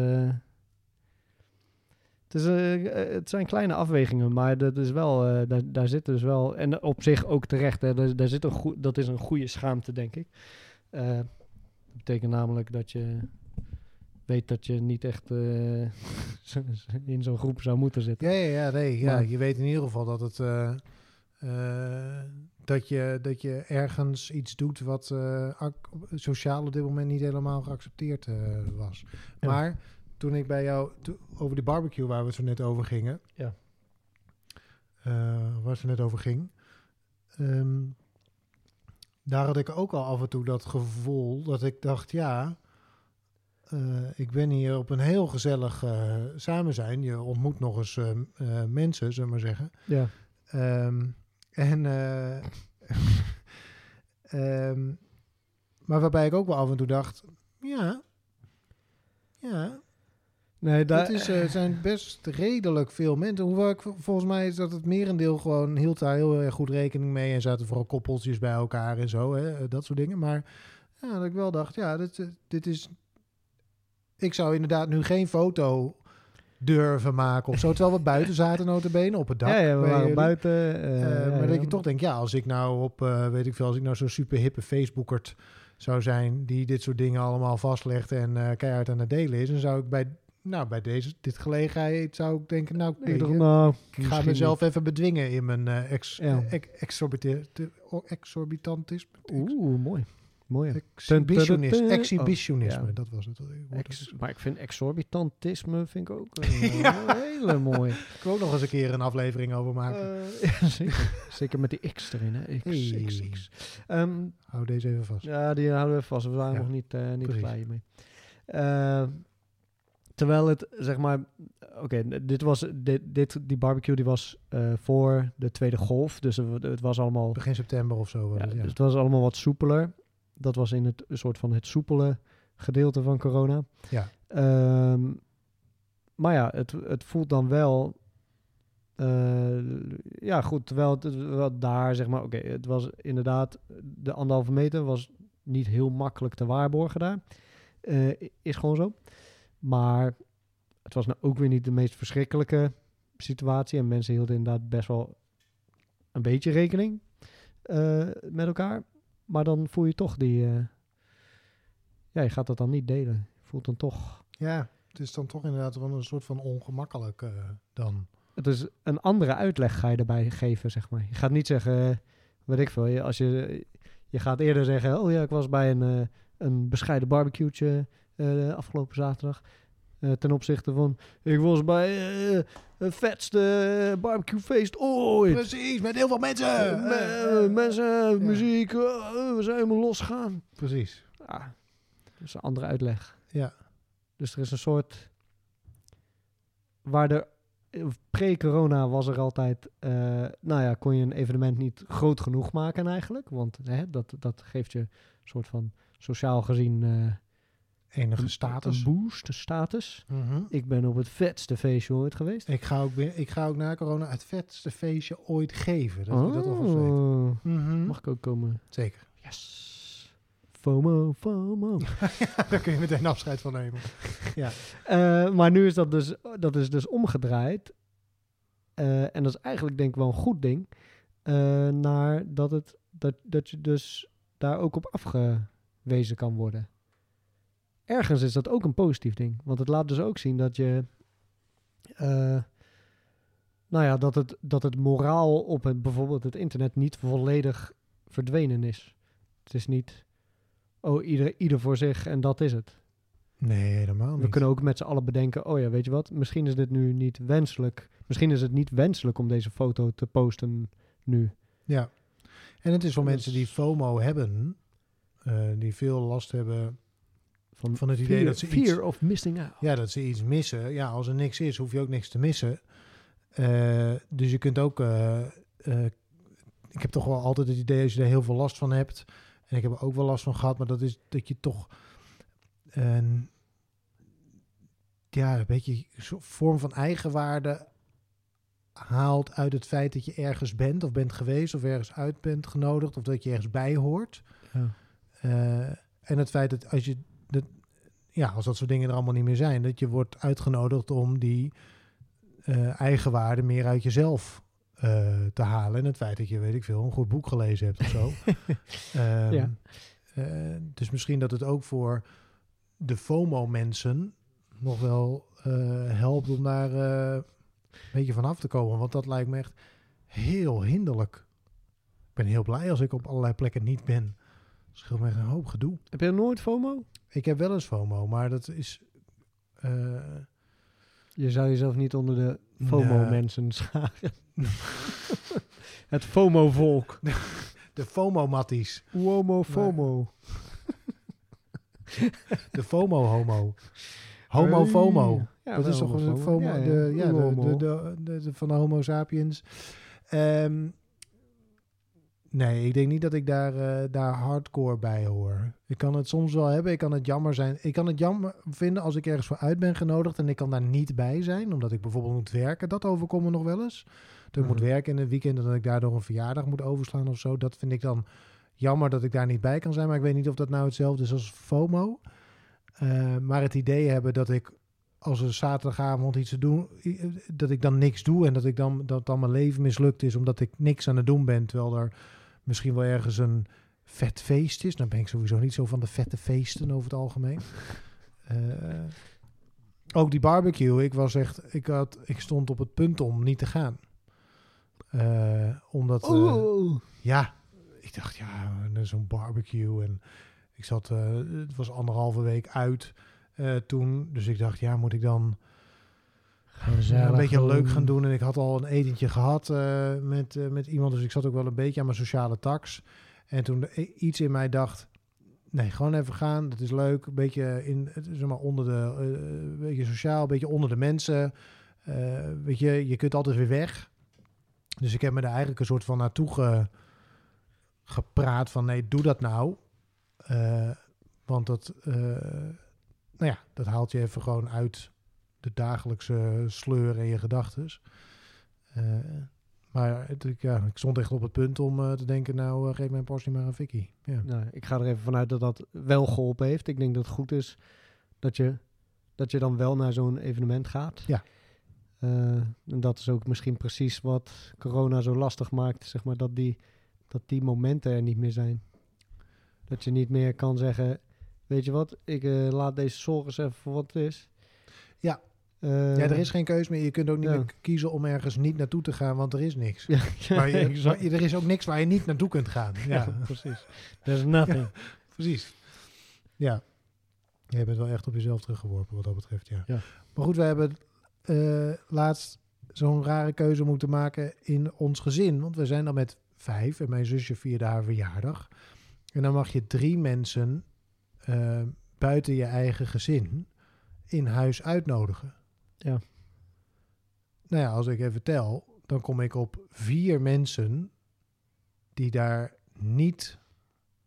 Speaker 1: Het, is, eh, eh, het zijn kleine afwegingen, maar dat is wel, eh, daar, daar zit dus wel. En op zich ook terecht, hè, daar, daar zit een goe- dat is een goede schaamte, denk ik. Dat betekent namelijk dat je weet dat je niet echt (laughs) in zo'n groep zou moeten zitten.
Speaker 2: Ja, ja, ja, nee, ja.
Speaker 1: Maar-
Speaker 2: je weet in ieder geval dat het dat, je, dat je ergens iets doet wat ac- sociaal op dit moment niet helemaal geaccepteerd was.
Speaker 1: Ja.
Speaker 2: Maar toen ik bij jou to- over die barbecue waar we zo net over gingen,
Speaker 1: Ja.
Speaker 2: eh, waar zo net over ging, ehm, daar had ik ook al af en toe dat gevoel dat ik dacht, ja, eh, ik ben hier op een heel gezellig eh, samen zijn. Je ontmoet nog eens eh, eh, mensen, zullen we maar zeggen.
Speaker 1: Ja,
Speaker 2: Ehm, En, (laughs) ehm, maar waarbij ik ook wel af en toe dacht, ja, ja,
Speaker 1: Nee, daar,
Speaker 2: het is, eh, zijn best redelijk veel mensen. Hoewel ik vol- volgens mij is dat het merendeel gewoon hield daar heel erg goed rekening mee. En zaten vooral koppeltjes bij elkaar en zo, hè, eh, dat soort dingen. Maar ja, dat ik wel dacht, ja, dit, eh, dit is... Ik zou inderdaad nu geen foto durven maken of zo. Terwijl we buiten zaten notabene op het dak.
Speaker 1: ja, ja, we waren buiten.
Speaker 2: Maar
Speaker 1: ja,
Speaker 2: dat je toch denkt, ja, als ik nou op, weet ik veel, als ik nou zo'n super hippe Facebookert zou zijn, die dit soort dingen allemaal vastlegt en keihard aan het delen is, dan zou ik bij, nou, bij deze, dit gelegenheid zou ik denken, nou,
Speaker 1: Ik dacht, nou,
Speaker 2: ik ga mezelf even bedwingen in mijn eh ex,
Speaker 1: Ja.
Speaker 2: ex- o- exorbitantisme.
Speaker 1: Oeh, mooi. Mooi.
Speaker 2: Exhibitionisme. Exhibitionisme,
Speaker 1: Oh,
Speaker 2: dat was het.
Speaker 1: maar ik vind exorbitantisme vind ik ook een (laughs) eh, hele mooie.
Speaker 2: Ik wil ook nog eens een keer een aflevering over maken.
Speaker 1: Eh, (laughs) zeker. zeker met die X erin, hè? X. X. Ehm,
Speaker 2: Hou deze even vast.
Speaker 1: ja, die houden we vast. We waren nog niet, eh niet
Speaker 2: precies.
Speaker 1: klaar hiermee. Eh, terwijl het, zeg maar... Oké, dit was... Dit, dit, die barbecue die was eh, voor de tweede golf. Dus het, het was allemaal...
Speaker 2: Begin september of zo. was
Speaker 1: Ja,
Speaker 2: het, ja.
Speaker 1: dus het was allemaal wat soepeler. Dat was in het soort van het soepele gedeelte van corona.
Speaker 2: Ja.
Speaker 1: Ehm, maar ja, het, het voelt dan wel. eh, ja, goed. Terwijl het, daar zeg maar. Oké, het was inderdaad. De anderhalve meter was niet heel makkelijk te waarborgen daar. Eh, is gewoon zo. Maar het was nou ook weer niet de meest verschrikkelijke situatie. En mensen hielden inderdaad best wel een beetje rekening eh, met elkaar. Maar dan voel je toch die. eh, ja, je gaat dat dan niet delen. Je voelt dan toch.
Speaker 2: Ja, het is dan toch inderdaad wel een soort van ongemakkelijk eh, dan.
Speaker 1: Het is een andere uitleg ga je erbij geven, zeg maar. Je gaat niet zeggen, weet ik veel. je- Als je, je gaat eerder zeggen, oh ja, ik was bij een, een bescheiden barbecue'tje eh, afgelopen zaterdag. Eh, ten opzichte van, ik was bij eh het vetste barbecuefeest ooit.
Speaker 2: Precies, met heel veel mensen.
Speaker 1: Me- mensen,
Speaker 2: ja.
Speaker 1: muziek, we zijn helemaal losgegaan.
Speaker 2: Precies.
Speaker 1: Ah, dat is een andere uitleg.
Speaker 2: Ja.
Speaker 1: Dus er is een soort. Waar er. eh, Pre-corona was er altijd. eh, nou ja, kon je een evenement niet groot genoeg maken eigenlijk. Want hè, dat, dat geeft je een soort van. Sociaal gezien.
Speaker 2: Enige status.
Speaker 1: Een boost, een status.
Speaker 2: Mhm.
Speaker 1: Ik ben op het vetste feestje ooit geweest.
Speaker 2: Ik ga, ook weer, ik ga ook na corona het vetste feestje ooit geven. Dat je dat alvast weet.
Speaker 1: Oh,
Speaker 2: Mhm.
Speaker 1: mag ik ook komen?
Speaker 2: Zeker.
Speaker 1: Yes. FOMO, FOMO. (laughs)
Speaker 2: Daar kun je meteen afscheid van nemen. (laughs)
Speaker 1: Eh, maar nu is dat dus, dat is dus omgedraaid. Eh, en dat is eigenlijk denk ik wel een goed ding. eh, naar dat, het, dat, dat je dus daar ook op afgewezen kan worden. Ergens is dat ook een positief ding. Want het laat dus ook zien dat je... eh, nou ja, dat het, dat het moraal op het, bijvoorbeeld het internet niet volledig verdwenen is. Het is niet... Oh, ieder, ieder voor zich en dat is het.
Speaker 2: Nee, helemaal
Speaker 1: We
Speaker 2: niet.
Speaker 1: kunnen ook met z'n allen bedenken, oh ja, weet je wat, misschien is dit nu niet wenselijk. Misschien is het niet wenselijk om deze foto te posten nu.
Speaker 2: Ja. En het is voor
Speaker 1: Dat
Speaker 2: mensen die FOMO hebben, eh, die veel last hebben
Speaker 1: Van,
Speaker 2: van het idee
Speaker 1: fear,
Speaker 2: dat ze
Speaker 1: fear
Speaker 2: iets,
Speaker 1: of missing out.
Speaker 2: ja, dat ze iets missen. Ja, als er niks is, hoef je ook niks te missen. Eh, dus je kunt ook. eh, eh, ik heb toch wel altijd het idee als je er heel veel last van hebt. En ik heb er ook wel last van gehad, maar dat is dat je toch een. Ja, een beetje een vorm van eigenwaarde haalt uit het feit dat je ergens bent of bent geweest of ergens uit bent genodigd of dat je ergens bij hoort.
Speaker 1: Ja.
Speaker 2: En het feit dat als je dat, ja, als dat soort dingen er allemaal niet meer zijn, dat je wordt uitgenodigd om die eh, eigenwaarde meer uit jezelf eh, te halen. En het feit dat je, weet ik veel, een goed boek gelezen hebt of zo. (laughs) Ehm,
Speaker 1: Ja.
Speaker 2: eh, dus misschien dat het ook voor de FOMO-mensen nog wel helpt om daar een beetje van af te komen. Want dat lijkt me echt heel hinderlijk. Ik ben heel blij als ik op allerlei plekken niet ben. Scheelt me echt een hoop gedoe.
Speaker 1: Heb je nooit FOMO?
Speaker 2: Ik heb wel eens FOMO, maar dat is... eh,
Speaker 1: Je zou jezelf niet onder de FOMO-mensen scharen. (laughs) Het FOMO-volk. (laughs)
Speaker 2: de FOMO-matties.
Speaker 1: Womo FOMO. (laughs)
Speaker 2: De FOMO-homo. Homo-FOMO.
Speaker 1: Ja,
Speaker 2: dat is toch een. FOMO?
Speaker 1: Ja, ja.
Speaker 2: De, ja, de, de, de, van de Homo sapiens. Ehm, Nee, ik denk niet dat ik daar, eh, daar hardcore bij hoor. Ik kan het soms wel hebben. Ik kan het jammer zijn. Ik kan het jammer vinden als ik ergens voor uit ben genodigd en ik kan daar niet bij zijn, omdat ik bijvoorbeeld moet werken. Dat overkomt me nog wel eens. Dat ik moet
Speaker 1: Mhm.
Speaker 2: werken in het weekend en dat ik daardoor een verjaardag moet overslaan of zo. Dat vind ik dan jammer dat ik daar niet bij kan zijn. Maar ik weet niet of dat nou hetzelfde is als FOMO. Eh, maar het idee hebben dat ik als er zaterdagavond iets te doen, i- dat ik dan niks doe en dat ik dan dat dan mijn leven mislukt is omdat ik niks aan het doen ben, terwijl er misschien wel ergens een vet feest is. Dan ben ik sowieso niet zo van de vette feesten over het algemeen. (laughs) Eh, ook die barbecue, ik was echt, ik had, ik stond op het punt om niet te gaan, Eh, omdat, eh,
Speaker 1: Oh.
Speaker 2: ja, ik dacht ja, zo'n barbecue en ik zat, het was anderhalve week uit toen, dus ik dacht ja, moet ik dan ja, een beetje leuk gaan doen. En ik had al een etentje gehad eh, met, eh, met iemand. Dus ik zat ook wel een beetje aan mijn sociale tax. En toen de- iets in mij dacht... Nee, gewoon even gaan. Dat is leuk. Een beetje, in, zeg maar onder de, eh, een beetje sociaal. Een beetje onder de mensen. Eh, weet je, je kunt altijd weer weg. Dus ik heb me daar eigenlijk een soort van naartoe ge- gepraat. Van nee, doe dat nou. Eh, want dat... eh, nou ja, dat haalt je even gewoon uit de dagelijkse sleur en je gedachten. maar het, ik, ja, ik stond echt op het punt om eh, te denken, nou eh, geef mijn portie maar aan Vicky. Ja.
Speaker 1: Nou, ik ga er even vanuit dat dat wel geholpen heeft. Ik denk dat het goed is dat je, dat je dan wel naar zo'n evenement gaat.
Speaker 2: Ja.
Speaker 1: Eh, en dat is ook misschien precies wat corona zo lastig maakt, zeg maar, dat die, dat die momenten er niet meer zijn. Dat je niet meer kan zeggen, weet je wat, ik eh, laat deze zorg eens even voor wat het is.
Speaker 2: Ja.
Speaker 1: Eh,
Speaker 2: ja, er is geen keus meer. Je kunt ook niet
Speaker 1: ja.
Speaker 2: meer kiezen om ergens niet naartoe te gaan, want er is niks. (laughs)
Speaker 1: Ja,
Speaker 2: Maar, je, maar er is ook niks waar je niet naartoe kunt gaan. Ja, (laughs)
Speaker 1: precies. There's nothing. (laughs)
Speaker 2: precies. Ja. Je bent wel echt op jezelf teruggeworpen wat dat betreft, ja.
Speaker 1: Ja.
Speaker 2: Maar goed, we hebben eh, laatst zo'n rare keuze moeten maken in ons gezin. Want we zijn dan met vijf en mijn zusje vierde haar verjaardag. En dan mag je drie mensen eh, buiten je eigen gezin in huis uitnodigen.
Speaker 1: Ja.
Speaker 2: Nou ja, als ik even tel, dan kom ik op vier mensen die daar niet,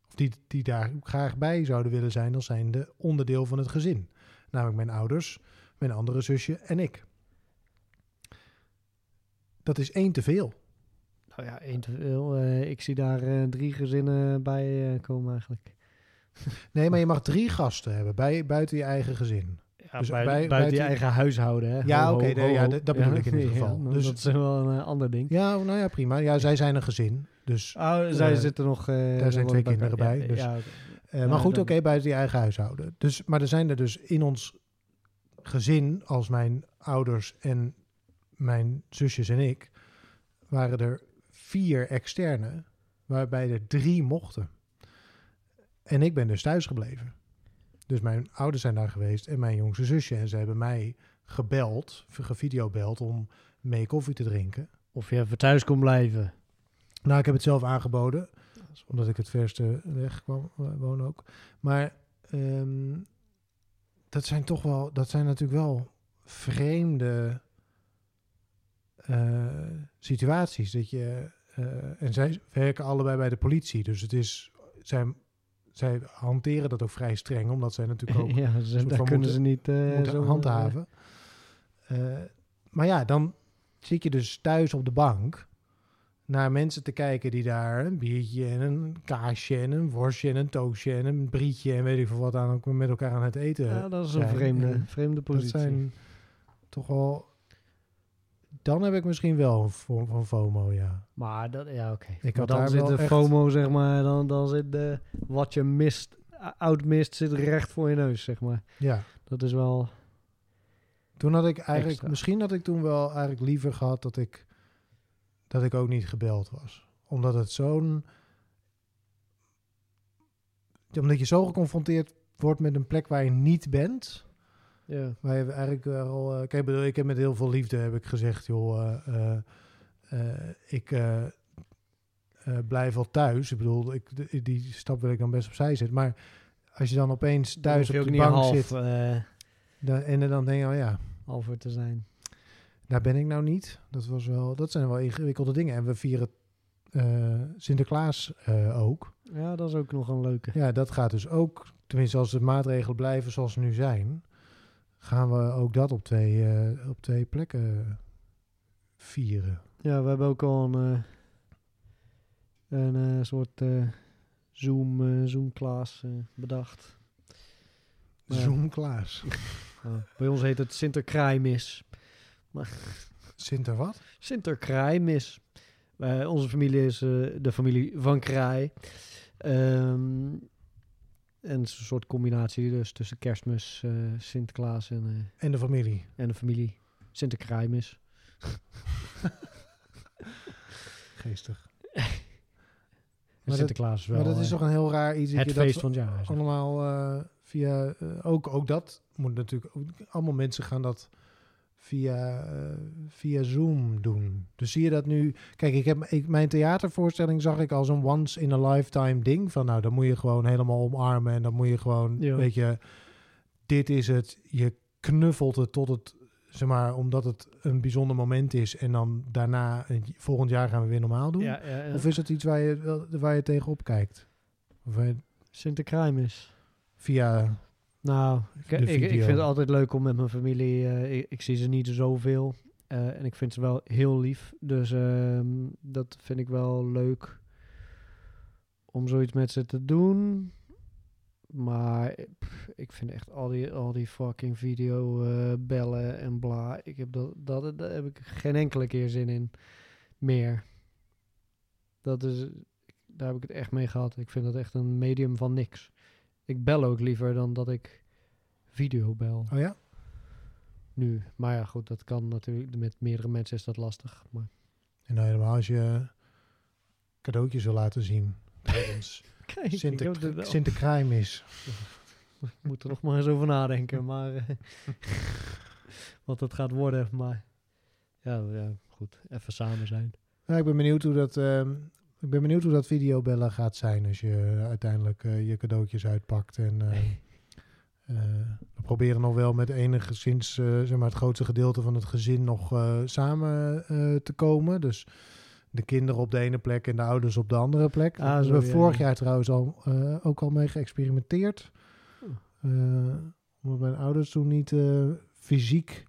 Speaker 2: of die, die daar graag bij zouden willen zijn als zijnde onderdeel van het gezin. Namelijk mijn ouders, mijn andere zusje en ik. Dat is één te veel.
Speaker 1: Nou ja, één te veel. Eh, ik zie daar eh, drie gezinnen bij eh, komen eigenlijk.
Speaker 2: Nee, maar je mag drie gasten hebben bij, buiten je eigen gezin.
Speaker 1: Ja,
Speaker 2: Dus
Speaker 1: bij,
Speaker 2: bij-
Speaker 1: buiten, je eigen huishouden, hè?
Speaker 2: Ja, oké, ja, dat- bedoel ik in ieder (laughs) geval.
Speaker 1: nou,
Speaker 2: Dus-
Speaker 1: dat is wel een eh, ander ding.
Speaker 2: Ja, nou ja, prima. Ja, zij zijn een gezin. Dus,
Speaker 1: Oh, zij
Speaker 2: Eh,
Speaker 1: zitten nog... eh,
Speaker 2: zijn
Speaker 1: nog
Speaker 2: twee kinderen bij, dus- maar goed, oké, buiten je eigen huishouden. Dus, maar er zijn er dus in ons gezin, als mijn ouders en mijn zusjes en ik, waren er vier externe, waarbij er drie mochten. En ik ben dus thuis gebleven. Dus mijn ouders zijn daar geweest en mijn jongste zusje. En ze hebben mij gebeld, gevideobeld om mee koffie te drinken.
Speaker 1: Of je even thuis kon blijven.
Speaker 2: Nou, ik heb het zelf aangeboden, omdat ik het verste weg kwam eh, woon ook. Maar ehm, dat zijn toch wel, dat zijn natuurlijk wel vreemde eh, situaties. Dat je, eh, en zij werken allebei bij de politie, dus het is, zij, zij hanteren dat ook vrij streng, omdat zij natuurlijk ook (laughs)
Speaker 1: ja, ze, daar kunnen
Speaker 2: moeten-
Speaker 1: ze niet eh, zo,
Speaker 2: handhaven. Eh, maar ja, dan zit je dus thuis op de bank naar mensen te kijken die daar een biertje en een kaasje en een worstje en een toastje en een brietje en weet ik veel wat aan met elkaar aan het eten.
Speaker 1: eh, ja, dat is een vreemde, vreemde
Speaker 2: dat
Speaker 1: positie.
Speaker 2: zijn toch wel. Dan heb ik misschien wel een vorm van FOMO, ja.
Speaker 1: Maar dat, ja, oké.
Speaker 2: Ik
Speaker 1: Maar
Speaker 2: had
Speaker 1: dan
Speaker 2: daar
Speaker 1: zit de
Speaker 2: echt-
Speaker 1: FOMO, zeg maar, dan, dan zit de, wat je mist, oud mist, zit recht voor je neus, zeg maar.
Speaker 2: Ja.
Speaker 1: Dat is wel,
Speaker 2: Toen had ik eigenlijk,
Speaker 1: Extra.
Speaker 2: misschien had ik toen wel eigenlijk liever gehad dat ik, dat ik ook niet gebeld was. Omdat het zo'n, omdat je zo geconfronteerd wordt met een plek waar je niet bent.
Speaker 1: Ja.
Speaker 2: Waar je eigenlijk al, eh, kijk, ik bedoel, ik heb met heel veel liefde heb ik gezegd, joh, eh, eh, ik blijf wel thuis. Ik bedoel, ik, die- stap wil ik dan best opzij zetten. Maar als je dan opeens thuis op de bank
Speaker 1: half,
Speaker 2: zit dan, en dan denk je, oh ja,
Speaker 1: halver te zijn.
Speaker 2: Daar ben ik nou niet. Dat, was wel, dat zijn wel ingewikkelde dingen. En we vieren Sinterklaas ook.
Speaker 1: Ja, dat is ook nog een leuke.
Speaker 2: Ja, dat gaat dus ook, tenminste als de maatregelen blijven zoals ze nu zijn, gaan we ook dat op twee, eh, op twee plekken vieren.
Speaker 1: Ja, we hebben ook al een, eh, een eh, soort Zoom, Zoom-klaas eh, bedacht. Ja.
Speaker 2: Zoom Klaas.
Speaker 1: Ja, bij ons heet het Sinterkraaimis.
Speaker 2: Sinter wat?
Speaker 1: Sinterkraaimis. Wij onze familie is de familie van Kraai. Ehm, en het is een soort combinatie dus tussen kerstmis, eh, Sinterklaas en, eh,
Speaker 2: En de familie.
Speaker 1: en de familie Sinterkraaimis. (laughs)
Speaker 2: Geestig. Dat-
Speaker 1: Sinterklaas wel
Speaker 2: maar dat is
Speaker 1: eh,
Speaker 2: toch een heel raar iets. dat
Speaker 1: het
Speaker 2: dat
Speaker 1: feest van het jaar.
Speaker 2: allemaal via... ook, ook dat moet natuurlijk... ook- allemaal mensen gaan dat via, via Zoom doen. Dus zie je dat nu... Kijk, ik heb, ik, mijn theatervoorstelling zag ik als een once in a lifetime ding. Van nou, dan moet je gewoon helemaal omarmen. En dan moet je gewoon,
Speaker 1: Ja.
Speaker 2: weet je... Dit is het. Je knuffelt het tot het... Zeg maar, omdat het een bijzonder moment is. En dan daarna, eh, volgend jaar gaan we weer normaal doen.
Speaker 1: Ja, ja, ja.
Speaker 2: Of is het iets waar je, waar je tegenop kijkt? Of waar je
Speaker 1: Sinterkraaimis.
Speaker 2: via...
Speaker 1: Nou, ik, ik, vind het altijd leuk om met mijn familie. eh, ik, ik zie ze niet zoveel. eh en ik vind ze wel heel lief. Dus ehm, dat vind ik wel leuk om zoiets met ze te doen. Maar eh, pff, ik vind echt al die, al die fucking video bellen en bla. Ik heb dat, dat, daar heb ik geen enkele keer zin in meer. Dat is, daar heb ik het echt mee gehad. Ik vind dat echt een medium van niks. Ik bel ook liever dan dat ik video bel
Speaker 2: Oh ja?
Speaker 1: nu. Maar ja, goed, dat kan natuurlijk. Met meerdere mensen is dat lastig. Maar
Speaker 2: En nou helemaal als je cadeautjes wil laten zien (laughs)
Speaker 1: kijk, ik heb
Speaker 2: Sinter,
Speaker 1: er
Speaker 2: Sinterkraaimis.
Speaker 1: ik moet er nog maar eens over nadenken. Maar eh, (laughs) wat het gaat worden. Maar ja, ja, goed. Even samen zijn.
Speaker 2: Ja, ik ben benieuwd hoe dat... ehm, ik ben benieuwd hoe dat videobellen gaat zijn als je uiteindelijk eh, je cadeautjes uitpakt. En eh, eh, we proberen nog wel met enigszins zeg maar het grootste gedeelte van het gezin nog samen te komen. Dus de kinderen op de ene plek en de ouders op de andere plek.
Speaker 1: Ah,
Speaker 2: Daar hebben we vorig
Speaker 1: ja.
Speaker 2: jaar trouwens al, ook al mee geëxperimenteerd.
Speaker 1: Oh.
Speaker 2: Omdat mijn ouders toen niet fysiek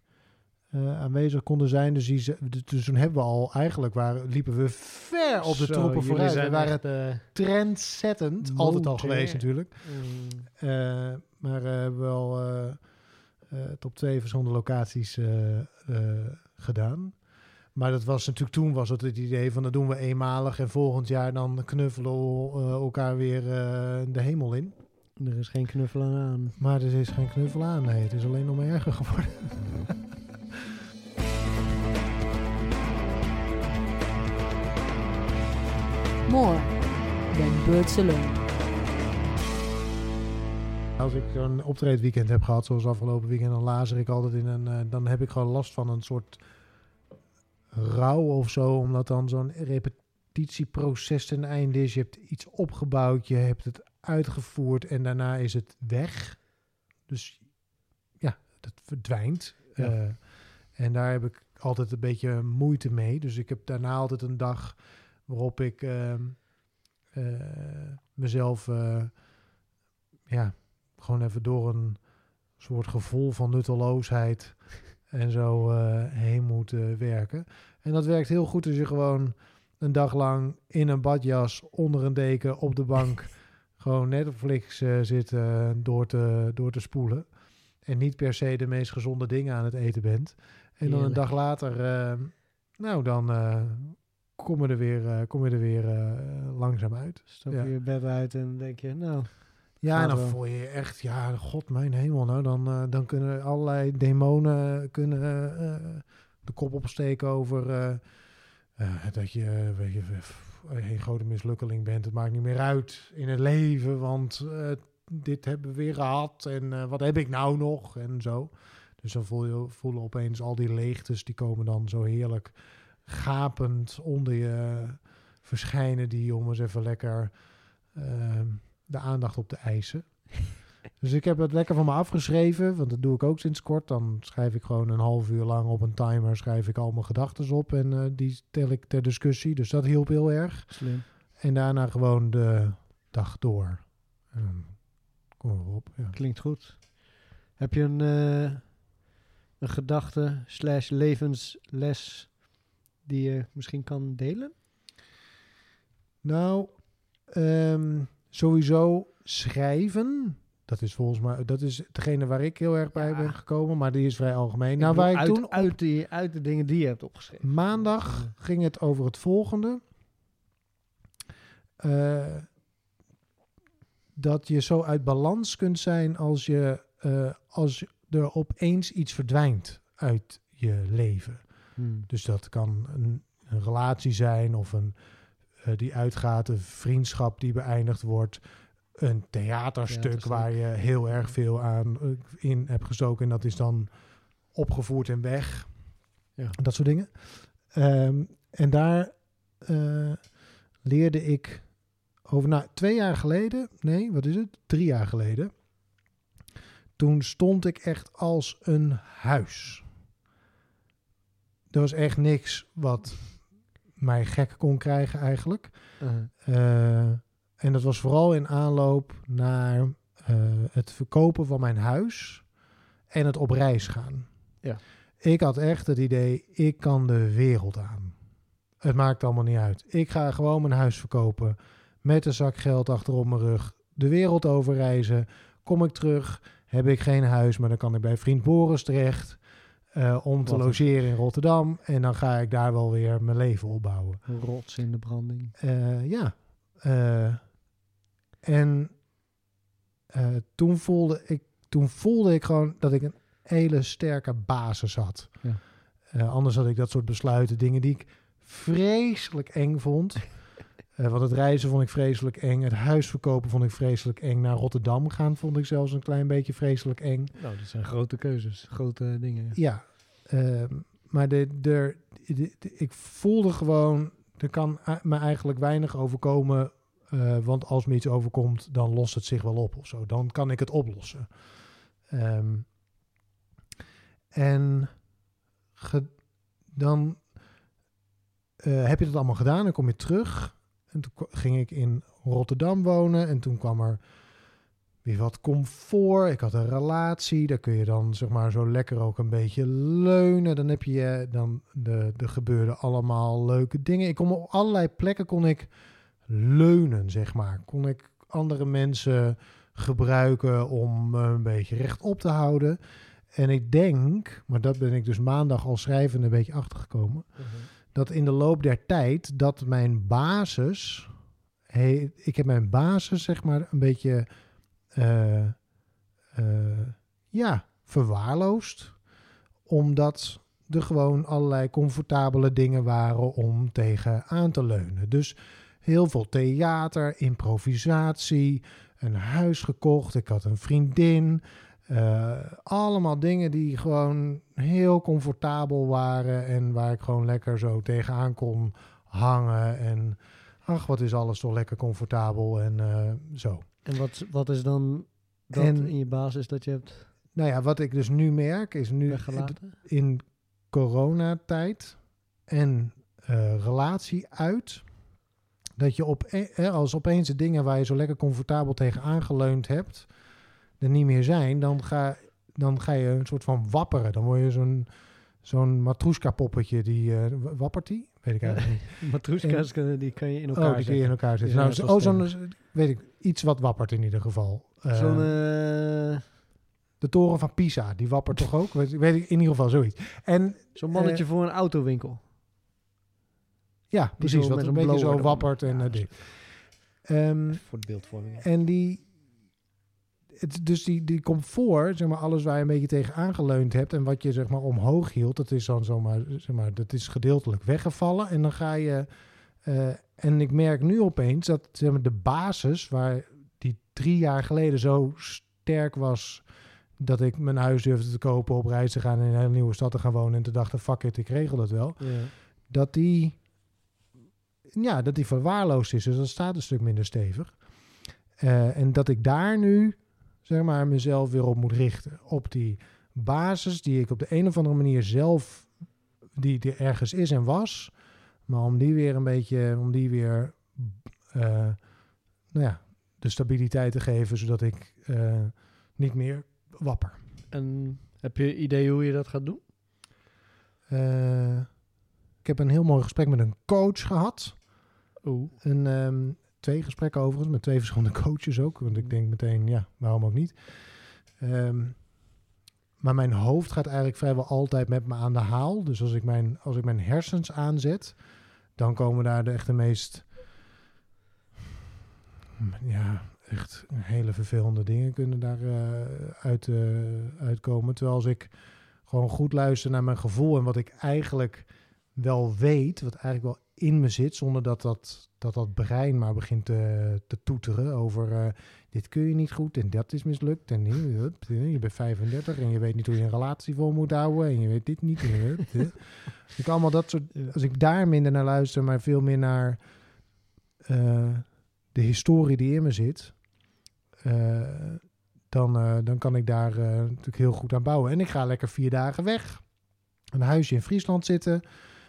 Speaker 2: eh, aanwezig konden zijn. Dus, die, ze- dus toen hebben we al, eigenlijk waren, liepen we ver op de
Speaker 1: Zo,
Speaker 2: troepen vooruit. We waren
Speaker 1: echt, eh,
Speaker 2: trendzettend. Altijd al geweest natuurlijk.
Speaker 1: mm,
Speaker 2: Eh, maar eh, hebben wel eh, eh, top twee verschillende locaties eh, eh, gedaan. Maar dat was natuurlijk toen was het het idee van dat doen we eenmalig en volgend jaar dan knuffelen we eh, elkaar weer eh, de hemel in.
Speaker 1: er is geen knuffelen aan.
Speaker 2: Maar er is geen knuffel aan. Nee, het is alleen nog maar erger geworden. (laughs)
Speaker 3: More than Birds Alone.
Speaker 2: Als ik een optreedweekend heb gehad, zoals afgelopen weekend, dan lazer ik altijd in een. eh, dan heb ik gewoon last van een soort rouw of zo, omdat dan zo'n repetitieproces ten einde is. Je hebt iets opgebouwd, je hebt het uitgevoerd en daarna is het weg. Dus ja, het verdwijnt.
Speaker 1: Ja.
Speaker 2: Eh, en daar heb ik altijd een beetje moeite mee. Dus ik heb daarna altijd een dag waarop ik ehm, eh, mezelf eh, ja, gewoon even door een soort gevoel van nutteloosheid en zo eh, heen moet werken. En dat werkt heel goed als je gewoon een dag lang in een badjas onder een deken op de bank (laughs) gewoon Netflix zit door, te, door te spoelen. En niet per se de meest gezonde dingen aan het eten bent. En dan een dag later, eh, nou dan kom je er weer, eh, kom je er weer eh, langzaam uit.
Speaker 1: Stap
Speaker 2: Ja.
Speaker 1: je je bed uit en denk je, nou,
Speaker 2: Ja, en dan voel je je echt, ja, god mijn hemel. Nou, dan, eh, dan kunnen allerlei demonen kunnen, de kop opsteken over dat je, weet je een grote mislukkeling bent. Het maakt niet meer uit in het leven, want dit hebben we weer gehad. En wat heb ik nou nog? En zo. Dus dan voel je voelen opeens al die leegtes, die komen dan zo heerlijk gapend onder je verschijnen. Die om eens even lekker... ehm, de aandacht op te eisen. (laughs) Dus ik heb het lekker van me afgeschreven, want dat doe ik ook sinds kort. Dan schrijf ik gewoon een half uur lang op een timer, schrijf ik al mijn gedachten op en eh, die stel ik ter discussie. Dus dat hielp heel erg.
Speaker 1: Slim.
Speaker 2: En daarna gewoon de dag door. We op. Ja.
Speaker 1: Klinkt goed. Heb je een, eh, een gedachte slash levensles die je misschien kan delen?
Speaker 2: Nou, ehm, sowieso schrijven. Dat is volgens mij, dat is degene waar ik heel erg bij
Speaker 1: Ja.
Speaker 2: ben gekomen, maar die is vrij algemeen. nou,
Speaker 1: bedoel,
Speaker 2: waar ik
Speaker 1: uit,
Speaker 2: toen
Speaker 1: uit, die, uit de dingen die je hebt opgeschreven.
Speaker 2: maandag ging het over het volgende. Eh, dat je zo uit balans kunt zijn als je eh, als er opeens iets verdwijnt uit je leven.
Speaker 1: Hmm.
Speaker 2: Dus dat kan een, een relatie zijn of een eh, die uitgaat, een vriendschap die beëindigd wordt, een theaterstuk
Speaker 1: Theaterstuk.
Speaker 2: waar je heel erg veel aan eh, in hebt gestoken en dat is dan opgevoerd en weg.
Speaker 1: Ja.
Speaker 2: Dat soort dingen. Ehm, en daar eh, leerde ik over, nou, twee jaar geleden, nee, wat is het? Drie jaar geleden. Toen stond ik echt als een huis. Er was echt niks wat mij gek kon krijgen eigenlijk.
Speaker 1: Uh,
Speaker 2: Eh, en dat was vooral in aanloop naar eh, het verkopen van mijn huis en het op reis gaan.
Speaker 1: Ja.
Speaker 2: Ik had echt het idee, ik kan de wereld aan. Het maakt allemaal niet uit. Ik ga gewoon mijn huis verkopen met een zak geld achter op mijn rug. De wereld overreizen. Kom ik terug, heb ik geen huis, maar dan kan ik bij vriend Boris terecht. Eh, om te
Speaker 1: Wat een-
Speaker 2: logeren in Rotterdam. En dan ga ik daar wel weer mijn leven opbouwen.
Speaker 1: rots in de branding.
Speaker 2: Eh, ja. Eh, en toen, voelde ik, toen voelde ik gewoon dat ik een hele sterke basis had.
Speaker 1: Ja.
Speaker 2: Anders had ik dat soort besluiten, dingen die ik vreselijk eng vond. (laughs) Eh, want het reizen vond ik vreselijk eng. Het huis verkopen vond ik vreselijk eng. Naar Rotterdam gaan vond ik zelfs een klein beetje vreselijk eng.
Speaker 1: Nou, dat zijn grote keuzes, grote dingen.
Speaker 2: Ja, ehm, maar de, de, de- de- ik voelde gewoon, er kan me eigenlijk weinig overkomen. eh, want als me iets overkomt, dan lost het zich wel op of zo. Dan kan ik het oplossen. Ehm, en ge- dan eh, heb je dat allemaal gedaan. Dan kom je terug. En toen ging ik in Rotterdam wonen. En toen kwam er weer wat comfort. Ik had een relatie. Daar kun je dan zeg maar zo lekker ook een beetje leunen. Dan heb je dan de, er gebeurden allemaal leuke dingen. Ik kon op allerlei plekken kon ik leunen, zeg maar. Kon ik andere mensen gebruiken om een beetje rechtop te houden. En ik denk, maar dat ben ik dus maandag al schrijvende een beetje achtergekomen dat in de loop der tijd dat mijn basis, ik heb mijn basis zeg maar een beetje, eh, eh, ja, verwaarloosd, omdat er gewoon allerlei comfortabele dingen waren om tegen aan te leunen. Dus heel veel theater, improvisatie, een huis gekocht, ik had een vriendin. Eh, allemaal dingen die gewoon heel comfortabel waren en waar ik gewoon lekker zo tegenaan kon hangen. En ach, wat is alles toch lekker comfortabel en eh, zo.
Speaker 1: En wat, wat is dan dat
Speaker 2: En-
Speaker 1: in je basis dat je hebt
Speaker 2: Nou ja, wat ik dus nu merk is nu
Speaker 1: weggelaten?
Speaker 2: in coronatijd en eh, relatie uit. Dat je op, eh, als opeens de dingen waar je zo lekker comfortabel tegen aangeleund hebt, er niet meer zijn, dan ga, dan ga je een soort van wapperen. Dan word je zo'n zo'n matroeska poppetje die eh, w- wappert die? Weet ik eigenlijk niet. (laughs)
Speaker 1: Matroeskas, kunnen- die kan je in elkaar
Speaker 2: Oh, die kun je in
Speaker 1: zetten.
Speaker 2: elkaar zetten. Nou,
Speaker 1: zijn
Speaker 2: zo-
Speaker 1: net
Speaker 2: oh,
Speaker 1: als
Speaker 2: zo'n, weet ik, iets wat wappert in ieder geval. Eh,
Speaker 1: Zo'n... eh,
Speaker 2: de toren van Pisa, die wappert toch ook? Weet, weet ik, in ieder geval zoiets. En
Speaker 1: Zo'n mannetje
Speaker 2: Eh,
Speaker 1: voor een autowinkel.
Speaker 2: ja, precies, wat een
Speaker 1: zo'n
Speaker 2: beetje zo wappert en
Speaker 1: Ja,
Speaker 2: eh, dit. Ehm,
Speaker 1: Voor de beeldvorming.
Speaker 2: En die, het, dus die, die comfort, zeg maar, alles waar je een beetje tegen aangeleund hebt en wat je zeg maar omhoog hield, dat is dan zomaar, zeg maar, dat is gedeeltelijk weggevallen. En dan ga je, eh, en ik merk nu opeens dat zeg maar, de basis waar die drie jaar geleden zo sterk was, dat ik mijn huis durfde te kopen, op reis te gaan en in een hele nieuwe stad te gaan wonen en te dachten, fuck it, ik regel dat wel
Speaker 1: Ja.
Speaker 2: dat die, ja, dat die verwaarloosd is. Dus dat staat een stuk minder stevig. Eh, en dat ik daar nu zeg maar, mezelf weer op moet richten. Op die basis die ik op de een of andere manier zelf, die er ergens is en was. Maar om die weer een beetje, om die weer, eh, nou ja, de stabiliteit te geven, zodat ik eh, niet meer wapper.
Speaker 1: En heb je idee hoe je dat gaat doen?
Speaker 2: Eh, ik heb een heel mooi gesprek met een coach gehad.
Speaker 1: Oeh.
Speaker 2: Een, ehm, twee gesprekken overigens, met twee verschillende (laughs) coaches ook. Want ik denk meteen, ja, waarom ook niet. Ehm, maar mijn hoofd gaat eigenlijk vrijwel altijd met me aan de haal. Dus als ik mijn, als ik mijn hersens aanzet, dan komen daar de echt de meest... Ja, echt hele vervelende dingen kunnen daar eh, uit, eh, uitkomen. Terwijl als ik gewoon goed luister naar mijn gevoel en wat ik eigenlijk wel weet, wat eigenlijk wel in me zit, zonder dat dat, dat, dat brein maar begint te, te toeteren over eh, dit kun je niet goed en dat is mislukt en eh, je bent 35 en je weet niet hoe je een relatie vol moet houden en je weet dit niet. en. Als (laughs) ik allemaal dat soort, als ik daar minder naar luister, maar veel meer naar eh, de historie die in me zit, dan, dan kan ik daar natuurlijk heel goed aan bouwen. En ik ga lekker vier dagen weg. Een huisje in Friesland zitten, een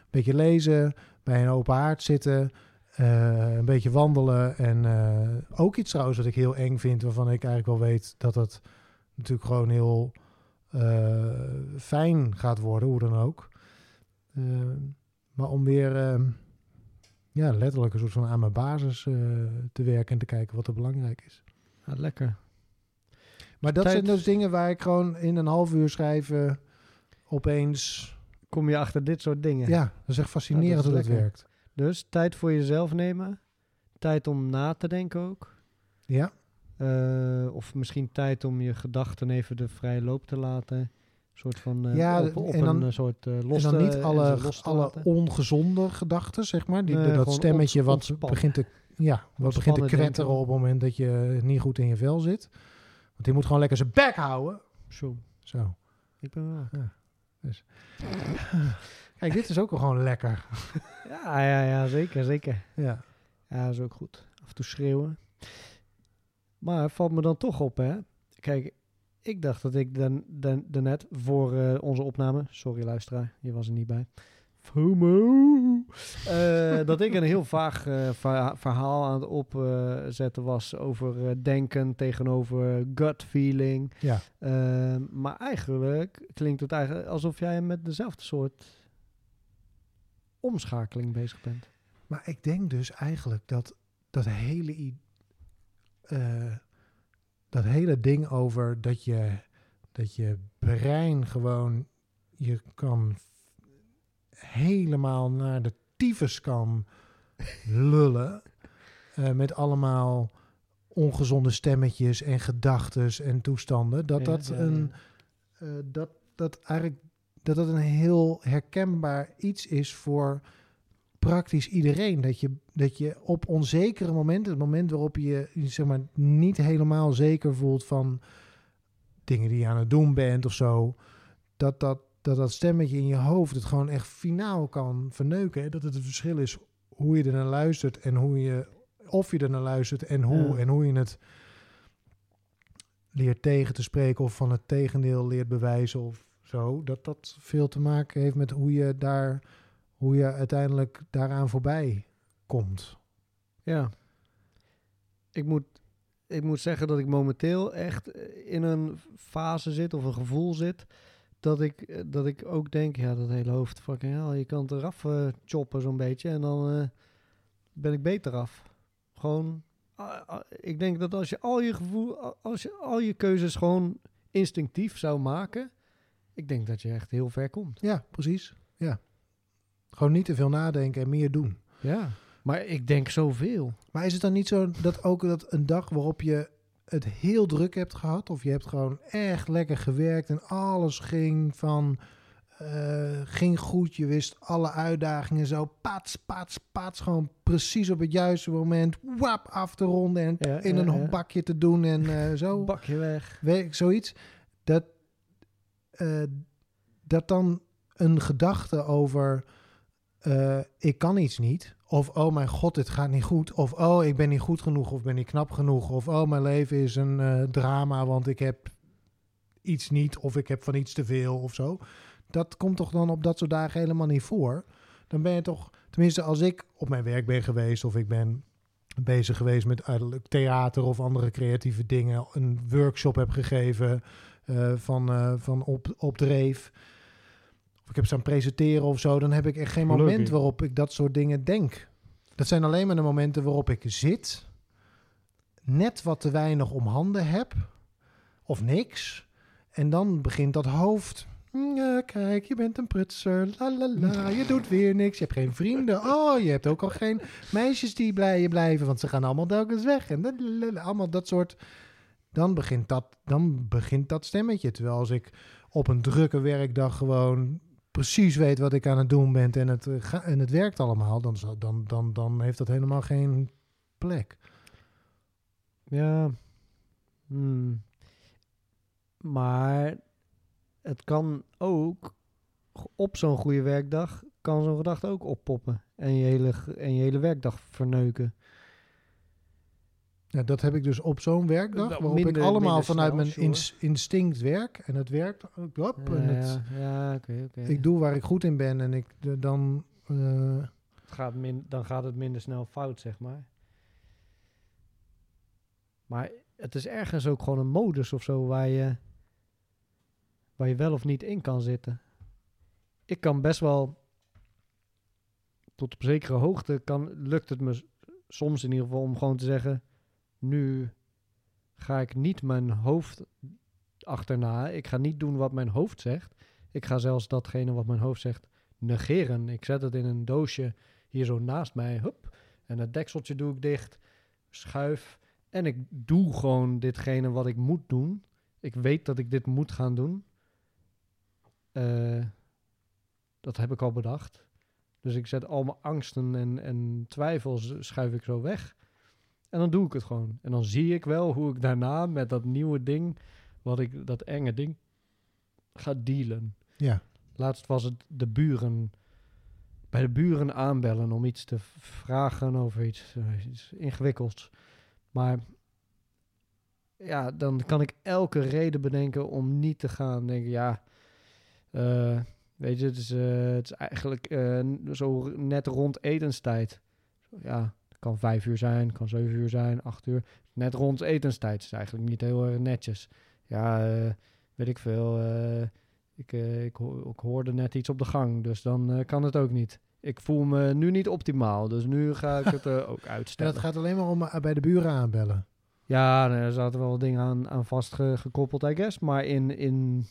Speaker 2: beetje lezen, bij een open haard zitten, eh, een beetje wandelen. En eh, ook iets trouwens wat ik heel eng vind, waarvan ik eigenlijk wel weet dat het natuurlijk gewoon heel eh, fijn gaat worden, hoe dan ook. Maar om weer eh, ja, letterlijk een soort van aan mijn basis te werken en te kijken wat er belangrijk is.
Speaker 1: Ja, lekker.
Speaker 2: Maar dat
Speaker 1: Tijd-
Speaker 2: zijn dus dingen waar ik gewoon in een half uur schrijven opeens...
Speaker 1: Kom je achter dit soort dingen.
Speaker 2: Ja, dat is echt fascinerend
Speaker 1: Ja, dat
Speaker 2: hoe dat
Speaker 1: lekker.
Speaker 2: werkt.
Speaker 1: Dus tijd voor jezelf nemen. Tijd om na te denken ook.
Speaker 2: Ja,
Speaker 1: Eh, of misschien tijd om je gedachten even de vrije loop te laten. Een soort van eh,
Speaker 2: Ja,
Speaker 1: op, op
Speaker 2: en dan-
Speaker 1: een eh, soort eh, los
Speaker 2: en dan niet alle, alle ongezonde gedachten, zeg maar. Die,
Speaker 1: Nee,
Speaker 2: dat stemmetje
Speaker 1: ont-
Speaker 2: wat begint te, ja, wat begint te kwetteren op het moment dat je niet goed in je vel zit. Want die moet gewoon lekker zijn bek houden.
Speaker 1: Zo,
Speaker 2: Zo.
Speaker 1: ik ben wel.
Speaker 2: Kijk, dit is ook wel gewoon lekker.
Speaker 1: Ja, ja, ja, zeker, zeker.
Speaker 2: Ja.
Speaker 1: Ja, dat is ook goed. Af en toe schreeuwen. Maar het valt me dan toch op, hè. Kijk, ik dacht dat ik dan, dan, daarnet voor eh, onze opname... Sorry, luisteraar, je was er niet bij. Eh, dat ik een heel vaag eh, verha- verhaal aan het opzetten was over eh, denken tegenover gut feeling.
Speaker 2: Ja.
Speaker 1: Eh, maar eigenlijk klinkt het eigenlijk alsof jij met dezelfde soort omschakeling bezig bent.
Speaker 2: Maar ik denk dus eigenlijk dat dat hele, dat hele ding over dat je, dat je brein gewoon je kan helemaal naar de tyfus kan lullen. eh, met allemaal ongezonde stemmetjes en gedachtes en toestanden. Dat
Speaker 1: Ja,
Speaker 2: dat
Speaker 1: ja,
Speaker 2: een eh, dat dat eigenlijk dat dat een heel herkenbaar iets is voor praktisch iedereen. Dat je, dat je op onzekere momenten, het moment waarop je je zeg maar niet helemaal zeker voelt van dingen die je aan het doen bent of zo, dat dat, dat, dat stemmetje in je hoofd het gewoon echt finaal kan verneuken. Hè? Dat het het verschil is hoe je er naar luistert en hoe je, of je er naar luistert en hoe,
Speaker 1: Ja.
Speaker 2: en hoe je het leert tegen te spreken of van het tegendeel leert bewijzen of zo. Dat dat veel te maken heeft met hoe je daar, hoe je uiteindelijk daaraan voorbij komt.
Speaker 1: Ja. Ik moet, ik moet zeggen dat ik momenteel echt in een fase zit of een gevoel zit. Dat ik, eh, dat ik ook denk, ja, dat hele hoofd, fucking hell, je kan het eraf eh, choppen zo'n beetje. En dan eh, ben ik beter af. Gewoon, ik denk dat als je al je gevoel, als je al je keuzes gewoon instinctief zou maken. Ik denk dat je echt heel ver komt.
Speaker 2: Ja, precies. Ja. Gewoon niet te veel nadenken en meer doen.
Speaker 1: Ja. Maar ik denk zoveel.
Speaker 2: Maar is het dan niet zo dat ook dat een dag waarop je het heel druk hebt gehad, of je hebt gewoon echt lekker gewerkt en alles ging van eh, ging goed, je wist alle uitdagingen zo, pats, pats, pats, gewoon precies op het juiste moment, wap af te ronden en
Speaker 1: Ja,
Speaker 2: in
Speaker 1: ja,
Speaker 2: een
Speaker 1: ja.
Speaker 2: bakje te doen en eh, (laughs) zo.
Speaker 1: Bakje weg.
Speaker 2: Weet ik, zoiets. Dat, eh, dat dan een gedachte over ik kan iets niet Of, oh mijn god, dit gaat niet goed. Of, oh, ik ben niet goed genoeg of ben niet knap genoeg. Of, oh, mijn leven is een eh, drama, want ik heb iets niet of ik heb van iets te veel of zo. Dat komt toch dan op dat soort dagen helemaal niet voor. Dan ben je toch, tenminste als ik op mijn werk ben geweest of ik ben bezig geweest met uiterlijk theater of andere creatieve dingen, een workshop heb gegeven eh, van, eh, van op, op dreef. Of ik heb staan presenteren of zo, dan heb ik echt geen
Speaker 1: Gelukkig.
Speaker 2: moment waarop ik dat soort dingen denk. Dat zijn alleen maar de momenten waarop ik zit, net wat te weinig om handen heb, of niks. En dan begint dat hoofd. "Hm, Ja, kijk, je bent een prutser. La la la. Je doet weer niks. Je hebt geen vrienden. Oh, je hebt ook al geen meisjes die bij je blijven, want ze gaan allemaal telkens weg. En allemaal dat soort. Dan begint dat, dan begint dat stemmetje. Terwijl als ik op een drukke werkdag gewoon precies weet wat ik aan het doen ben en het, eh, en het werkt allemaal, dan, dan, dan, dan heeft dat helemaal geen plek.
Speaker 1: Ja. Hmm. Maar het kan ook op zo'n goede werkdag kan zo'n gedachte ook oppoppen en je hele en je hele werkdag verneuken.
Speaker 2: Ja, dat heb ik dus op zo'n werkdag,
Speaker 1: Wel
Speaker 2: waarop
Speaker 1: minder-
Speaker 2: ik allemaal vanuit
Speaker 1: snel,
Speaker 2: mijn ins- instinct werk. En het werkt. en het,
Speaker 1: ja, ja,
Speaker 2: ik doe waar ik goed in ben en ik dan... eh,
Speaker 1: Het gaat min, dan gaat het minder snel fout, zeg maar. Maar het is ergens ook gewoon een modus of zo waar je, waar je wel of niet in kan zitten. Ik kan best wel tot op zekere hoogte kan, lukt het me soms in ieder geval om gewoon te zeggen: nu ga ik niet mijn hoofd achterna. Ik ga niet doen wat mijn hoofd zegt. Ik ga zelfs datgene wat mijn hoofd zegt negeren. Ik zet het in een doosje hier zo naast mij. Hup. En het dekseltje doe ik dicht. Schuif. En ik doe gewoon ditgene wat ik moet doen. Ik weet dat ik dit moet gaan doen. Eh, dat heb ik al bedacht. Dus ik zet al mijn angsten en, en twijfels schuif ik zo weg. En dan doe ik het gewoon. En dan zie ik wel hoe ik daarna met dat nieuwe ding, wat ik, dat enge ding, ga dealen.
Speaker 2: ja,
Speaker 1: Laatst was het de buren. Bij de buren aanbellen om iets te vragen over iets, eh, iets ingewikkelds. Maar ja, dan kan ik elke reden bedenken om niet te gaan. Denken, ja, eh, weet je, het is, eh, het is eigenlijk zo net rond etenstijd. Ja, kan vijf uur zijn, kan zeven uur zijn, acht uur. Net rond etenstijd is eigenlijk niet heel erg netjes. Ja, eh, weet ik veel. eh, ik, eh, ik, ho- ik hoorde net iets op de gang, dus dan eh, kan het ook niet. Ik voel me nu niet optimaal, dus nu ga ik het eh, ook
Speaker 2: en
Speaker 1: uitstellen.
Speaker 2: dat gaat alleen maar om eh, bij de buren aanbellen.
Speaker 1: Ja, er zaten wel dingen aan, aan vastgekoppeld, I guess. Maar in, in,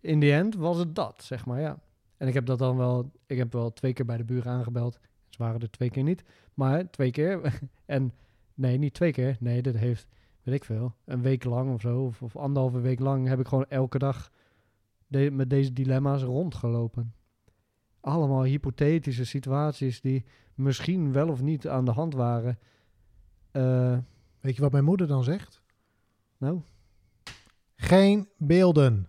Speaker 1: in the end was het dat, zeg maar, ja. En ik heb dat dan wel... Ik heb wel twee keer bij de buren aangebeld. Ze waren er twee keer niet. Maar twee keer. (laughs) en nee, niet twee keer. Nee, dat heeft, weet ik veel, een week lang of zo. Of, of anderhalve week lang heb ik gewoon elke dag de- met deze dilemma's rondgelopen. Allemaal hypothetische situaties die misschien wel of niet aan de hand waren. Eh,
Speaker 2: Weet je wat mijn moeder dan zegt?
Speaker 1: nou,
Speaker 2: Geen beelden.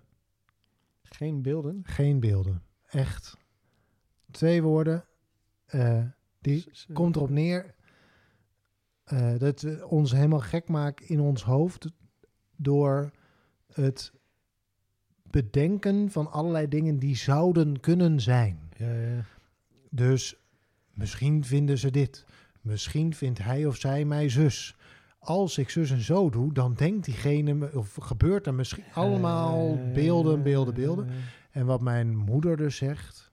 Speaker 1: geen beelden.
Speaker 2: Geen beelden. Echt. Twee woorden. Eh, die
Speaker 1: S-
Speaker 2: komt erop neer eh, dat we ons helemaal gek maken in ons hoofd door het bedenken van allerlei dingen die zouden kunnen zijn.
Speaker 1: Ja, ja.
Speaker 2: Dus misschien vinden ze dit. Misschien vindt hij of zij mij zus. Als ik zus en zo doe, dan denkt diegene, me- of gebeurt er misschien allemaal beelden, beelden, beelden. En wat mijn moeder dus zegt,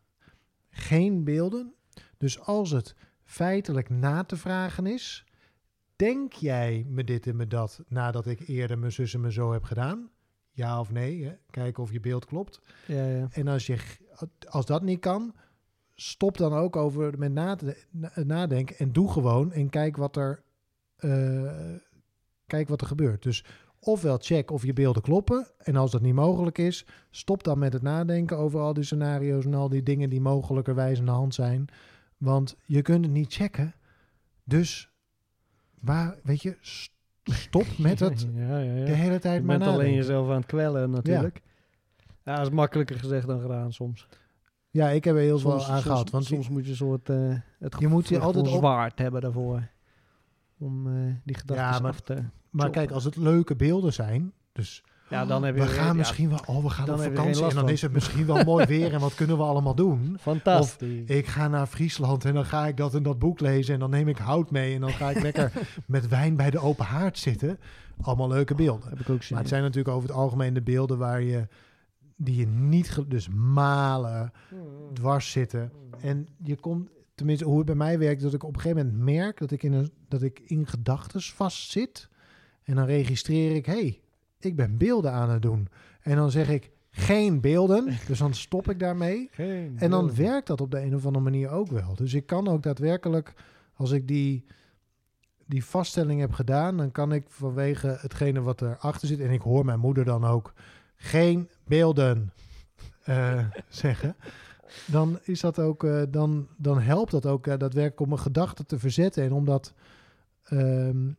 Speaker 2: geen beelden. Dus als het feitelijk na te vragen is, denk jij me dit en me dat nadat ik eerder mijn zus en me zo heb gedaan? Ja of nee? Hè? Kijken of je beeld klopt.
Speaker 1: Ja, ja.
Speaker 2: En als, je, als dat niet kan, stop dan ook over met na te, na- nadenken en doe gewoon en kijk wat er, eh, kijk wat er gebeurt. Dus ofwel check of je beelden kloppen en als dat niet mogelijk is, stop dan met het nadenken over al die scenario's en al die dingen die mogelijkerwijs aan de hand zijn. Want je kunt het niet checken. Dus waar, weet je, st- stop (laughs) met het
Speaker 1: Ja, ja, ja.
Speaker 2: de hele tijd
Speaker 1: Je
Speaker 2: maar
Speaker 1: bent alleen jezelf aan het kwellen natuurlijk. Ja. dat is makkelijker gezegd dan gedaan soms.
Speaker 2: Ja, ik heb er heel veel aan gehad. Want
Speaker 1: soms moet je een soort eh het
Speaker 2: Je moet je altijd op-
Speaker 1: zwaard hebben daarvoor. Om eh, die gedachten
Speaker 2: Ja, maar-
Speaker 1: af te...
Speaker 2: Maar kijk, als het leuke beelden zijn, dus
Speaker 1: Ja, dan heb je
Speaker 2: we
Speaker 1: weer-
Speaker 2: gaan misschien wel, oh, we gaan op vakantie en dan is het misschien wel mooi (laughs) weer en wat kunnen we allemaal doen?
Speaker 1: Fantastisch.
Speaker 2: Ik ga naar Friesland en dan ga ik dat en dat boek lezen en dan neem ik hout mee en dan ga ik (laughs) lekker met wijn bij de open haard zitten. Allemaal leuke beelden.
Speaker 1: heb ik ook zin
Speaker 2: Maar het zijn natuurlijk over het algemeen de beelden waar je, die je niet, dus malen, dwars zitten. En je komt, tenminste hoe het bij mij werkt, dat ik op een gegeven moment merk dat ik in, een, dat ik in gedachten vastzit. En dan registreer ik, hey, ik ben beelden aan het doen. En dan zeg ik, geen beelden. Dus dan stop ik daarmee. (laughs)
Speaker 1: Geen
Speaker 2: En dan
Speaker 1: beelden.
Speaker 2: werkt dat op de een of andere manier ook wel. Dus ik kan ook daadwerkelijk, als ik die, die vaststelling heb gedaan, dan kan ik vanwege hetgene wat erachter zit, en ik hoor mijn moeder dan ook geen beelden eh, (laughs) zeggen. Dan is dat ook, eh, dan, dan helpt dat ook eh, daadwerkelijk om mijn gedachten te verzetten en om dat, ehm,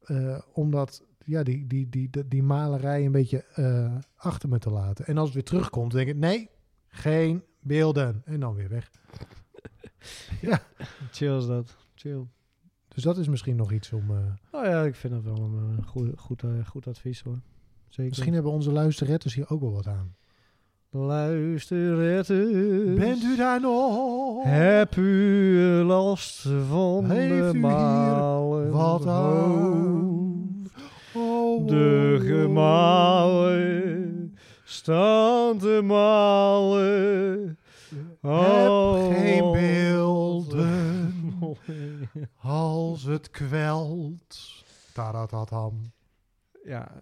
Speaker 2: eh, om dat ja, die, die, die, die, die malerij een beetje eh, achter me te laten. En als het weer terugkomt, denk ik, nee, geen beelden. En dan weer weg. (laughs)
Speaker 1: Chill is dat. Chill.
Speaker 2: Dus dat is misschien nog iets om... eh,
Speaker 1: Nou ja, ik vind dat wel een eh, goed, goed, goed advies hoor. Zeker.
Speaker 2: misschien hebben onze luisterretters hier ook wel wat aan.
Speaker 1: Luisterretters.
Speaker 2: Bent u daar nog?
Speaker 1: Heb u last van
Speaker 2: Heeft u
Speaker 1: de
Speaker 2: hier
Speaker 1: malen?
Speaker 2: wat aan? Oh,
Speaker 1: De gemalen staan te malen.
Speaker 2: Heb geen
Speaker 1: Oh.
Speaker 2: beelden (laughs) als het kwelt. Tadatatam.
Speaker 1: Ja,